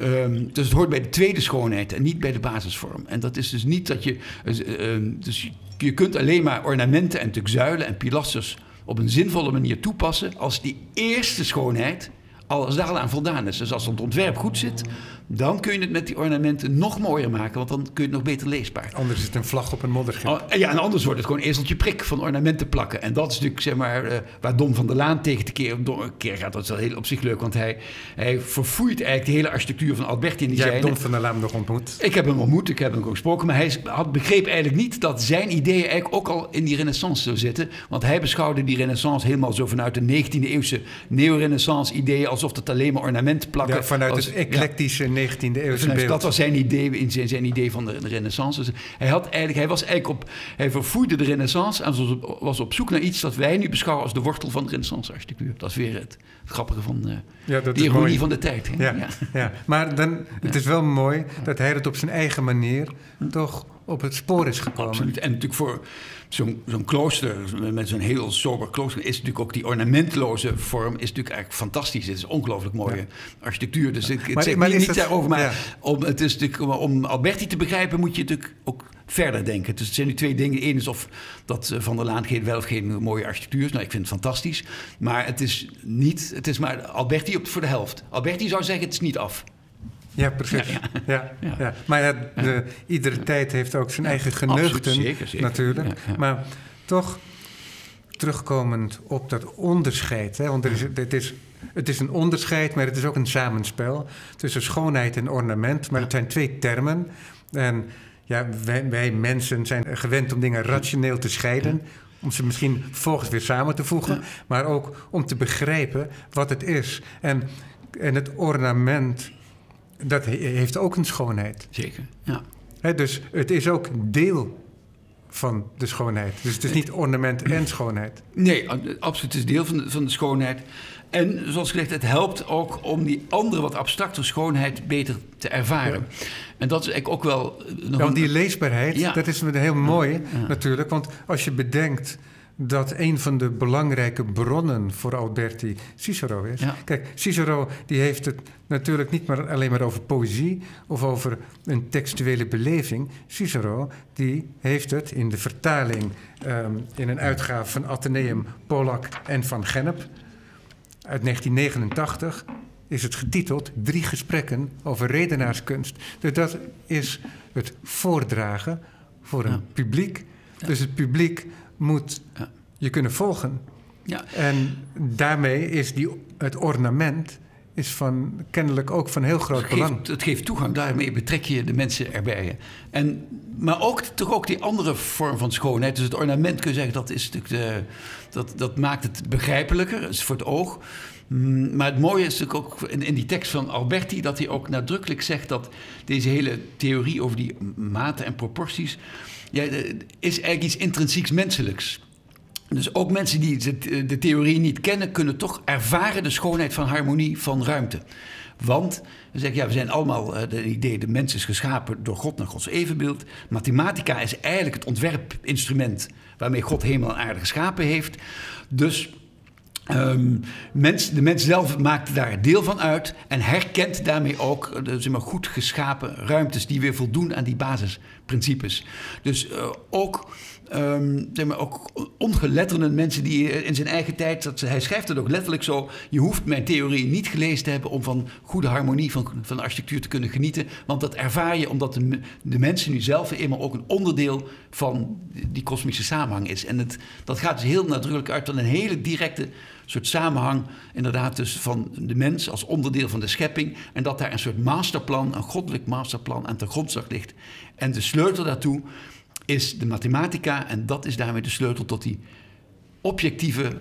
Um, dus het hoort bij de tweede schoonheid en niet bij de basisvorm. En dat is dus niet dat je. Uh, dus je kunt alleen maar ornamenten en natuurlijk zuilen en pilasters op een zinvolle manier toepassen als die eerste schoonheid als daar al aan voldaan is. Dus als het ontwerp goed zit, dan kun je het met die ornamenten nog mooier maken, want dan kun je het nog beter leesbaar. Anders is het een vlag op een modderschip. Oh, ja, en anders wordt het gewoon ezeltje prik van ornamenten plakken. En dat is natuurlijk, zeg maar, uh, waar Dom van der Laan tegen te keer, een keer gaat. Dat is wel heel op zich leuk, want hij, hij verfoeit eigenlijk de hele architectuur van Alberti. Die Jij hebt Dom van der Laan nog ontmoet. Ik heb hem ontmoet, ik heb hem ook gesproken, maar hij had, begreep eigenlijk niet dat zijn ideeën eigenlijk ook al in die renaissance zou zitten. Want hij beschouwde die renaissance helemaal zo vanuit de 19e eeuwse neo-renaissance ideeën, alsof het alleen maar ornamenten plakken. Ja, vanuit als, het eclectische ja. 19e eeuwse dus beeld. Dat was zijn idee, in zijn, zijn idee van de, de renaissance. Dus hij, had eigenlijk, hij was eigenlijk op, hij vervoerde de renaissance en was op, was op zoek naar iets dat wij nu beschouwen als de wortel van de renaissance architectuur. Dat is weer het, het grappige van uh, ja, dat de ironie van de tijd. Ja, ja. ja. maar dan, het is wel mooi dat hij het op zijn eigen manier toch op het spoor is gekomen. Absoluut. En natuurlijk voor zo'n zo'n klooster, met zo'n heel sober klooster, is natuurlijk ook die ornamentloze vorm is natuurlijk eigenlijk fantastisch. Het is ongelooflijk mooie ja. architectuur. Dus ik, maar, zeg maar niet, daarover, maar ja. om, het is natuurlijk, om Alberti te begrijpen moet je natuurlijk ook verder denken. Dus het zijn nu twee dingen. Eén is of dat eh, Van der Laan geen, wel of geen mooie architectuur is. Nou, ik vind het fantastisch. Maar het is niet, het is maar Alberti op, voor de helft. Alberti zou zeggen, het is niet af. Ja, precies. Ja, Ja, ja. Ja. Maar de, iedere tijd heeft ook zijn eigen geneugten absoluut, zeker, zeker. natuurlijk. Maar toch terugkomend op dat onderscheid. Hè, want er is, het, is, het is een onderscheid, maar het is ook een samenspel tussen schoonheid en ornament. Maar het zijn twee termen. En ja, wij, wij mensen zijn gewend om dingen rationeel te scheiden. Om ze misschien volgens weer samen te voegen. Maar ook om te begrijpen wat het is. En, en het ornament, dat he- heeft ook een schoonheid. Zeker, ja. Dus het is ook deel van de schoonheid. Dus het is niet ornament en schoonheid. Nee, absoluut. Het is deel van de, van de schoonheid. En zoals gezegd, het helpt ook om die andere wat abstracte schoonheid beter te ervaren. En dat is eigenlijk ook wel... eh, nog Ja, want die leesbaarheid, Ja. dat is een heel mooi natuurlijk. Want als je bedenkt dat een van de belangrijke bronnen voor Alberti Cicero is. Ja. Kijk, Cicero die heeft het natuurlijk niet maar alleen maar over poëzie of over een textuele beleving. Cicero die heeft het in de vertaling ehm, in een uitgave van Atheneum, Pollack en Van Gennep uit 1989 is het getiteld Drie gesprekken over redenaarskunst. Dus dat is het voordragen voor een Ja. publiek. Dus het publiek moet Ja. je kunnen volgen. Ja. En daarmee is die, het ornament is van, kennelijk ook van heel groot Het belang. het geeft toegang, daarmee betrek je de mensen erbij. En, maar ook, toch ook die andere vorm van schoonheid. Dus het ornament kun je zeggen, dat, is natuurlijk de, dat, dat maakt het begrijpelijker, is voor het oog. Mm, Maar het mooie is natuurlijk ook in, in die tekst van Alberti... dat hij ook nadrukkelijk zegt dat deze hele theorie over die maten en proporties... Ja, eh, is eigenlijk iets intrinsieks menselijks. dus ook mensen die de, de, theorie niet kennen, kunnen toch ervaren de schoonheid van harmonie van ruimte. Want we zeggen, ja, we zijn allemaal het uh, idee, de mens is geschapen door God naar Gods evenbeeld. Mathematica is eigenlijk het ontwerpinstrument waarmee God hemel en aarde geschapen heeft. Dus Um, de mens zelf maakt daar deel van uit en herkent daarmee ook de, zeg maar, goed geschapen ruimtes die weer voldoen aan die basisprincipes. Dus uh, ook, um, zeg maar, ook ongeletterde mensen die in zijn eigen tijd, dat, hij schrijft het ook letterlijk zo, je hoeft mijn theorie niet gelezen te hebben om van goede harmonie van, van architectuur te kunnen genieten, want dat ervaar je omdat de, de mensen nu zelf eenmaal ook een onderdeel van die kosmische samenhang is. En het, dat gaat dus heel nadrukkelijk uit van een hele directe soort samenhang inderdaad dus van de mens als onderdeel van de schepping. En dat daar een soort masterplan, een goddelijk masterplan aan ten grondslag ligt. En de sleutel daartoe is de mathematica. En dat is daarmee de sleutel tot die objectieve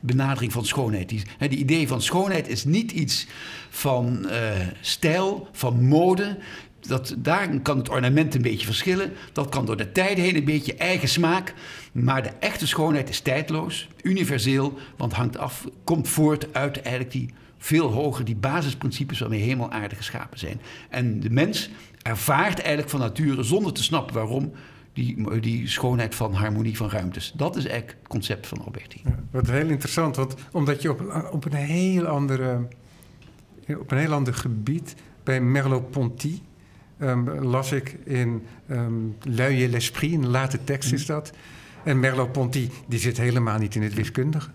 benadering van schoonheid. Die, die idee van schoonheid is niet iets van uh, stijl, van mode. Dat, daar kan het ornament een beetje verschillen. Dat kan door de tijden heen een beetje eigen smaak. Maar de echte schoonheid is tijdloos, universeel, want hangt af, komt voort uit eigenlijk die veel hoger, die basisprincipes waarmee hemel aarde geschapen zijn. En de mens ervaart eigenlijk van nature, zonder te snappen waarom, die, die schoonheid van harmonie van ruimtes. Dat is eigenlijk het concept van Alberti. Ja, wat heel interessant, want omdat je op, op, een heel andere, op een heel ander gebied bij Merleau-Ponty um, las ik in um, l'Esprit, een late tekst is dat. En Merleau-Ponty die zit helemaal niet in het wiskundige.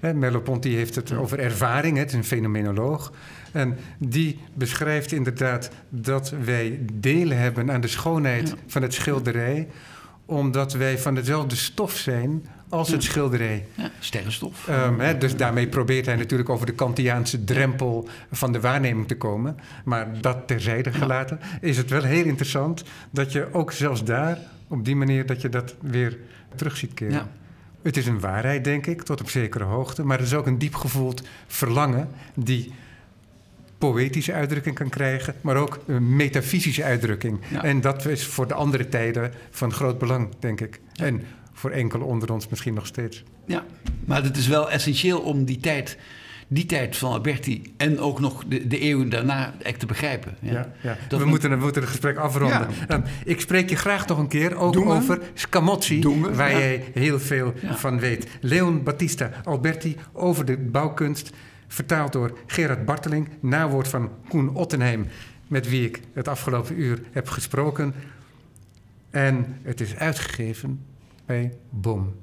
Merleau-Ponty heeft het over ervaring, het is een fenomenoloog. En die beschrijft inderdaad dat wij delen hebben aan de schoonheid van het schilderij, omdat wij van dezelfde stof zijn als het schilderij. Ja, sterrenstof. Um, dus daarmee probeert hij natuurlijk over de Kantiaanse drempel van de waarneming te komen. Maar dat terzijde gelaten, is het wel heel interessant dat je ook zelfs daar op die manier dat je dat weer terug ziet keren. Het is een waarheid, denk ik, tot op zekere hoogte. Maar het is ook een diep gevoeld verlangen die poëtische uitdrukking kan krijgen, maar ook een metafysische uitdrukking. En dat is voor de andere tijden van groot belang, denk ik. En voor enkele onder ons misschien nog steeds. Ja, maar het is wel essentieel om die tijd die tijd van Alberti en ook nog de, de eeuwen daarna echt te begrijpen. Ja. ja, We, moeten, we moeten het gesprek afronden. Um, ik spreek je graag nog een keer ook over Scamozzi, waar jij heel veel van weet. Leon Battista Alberti over de bouwkunst, vertaald door Gerard Barteling, nawoord van Koen Ottenheim, met wie ik het afgelopen uur heb gesproken. En het is uitgegeven bij BOM.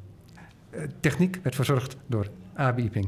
Eh, techniek werd verzorgd door Abi Iping.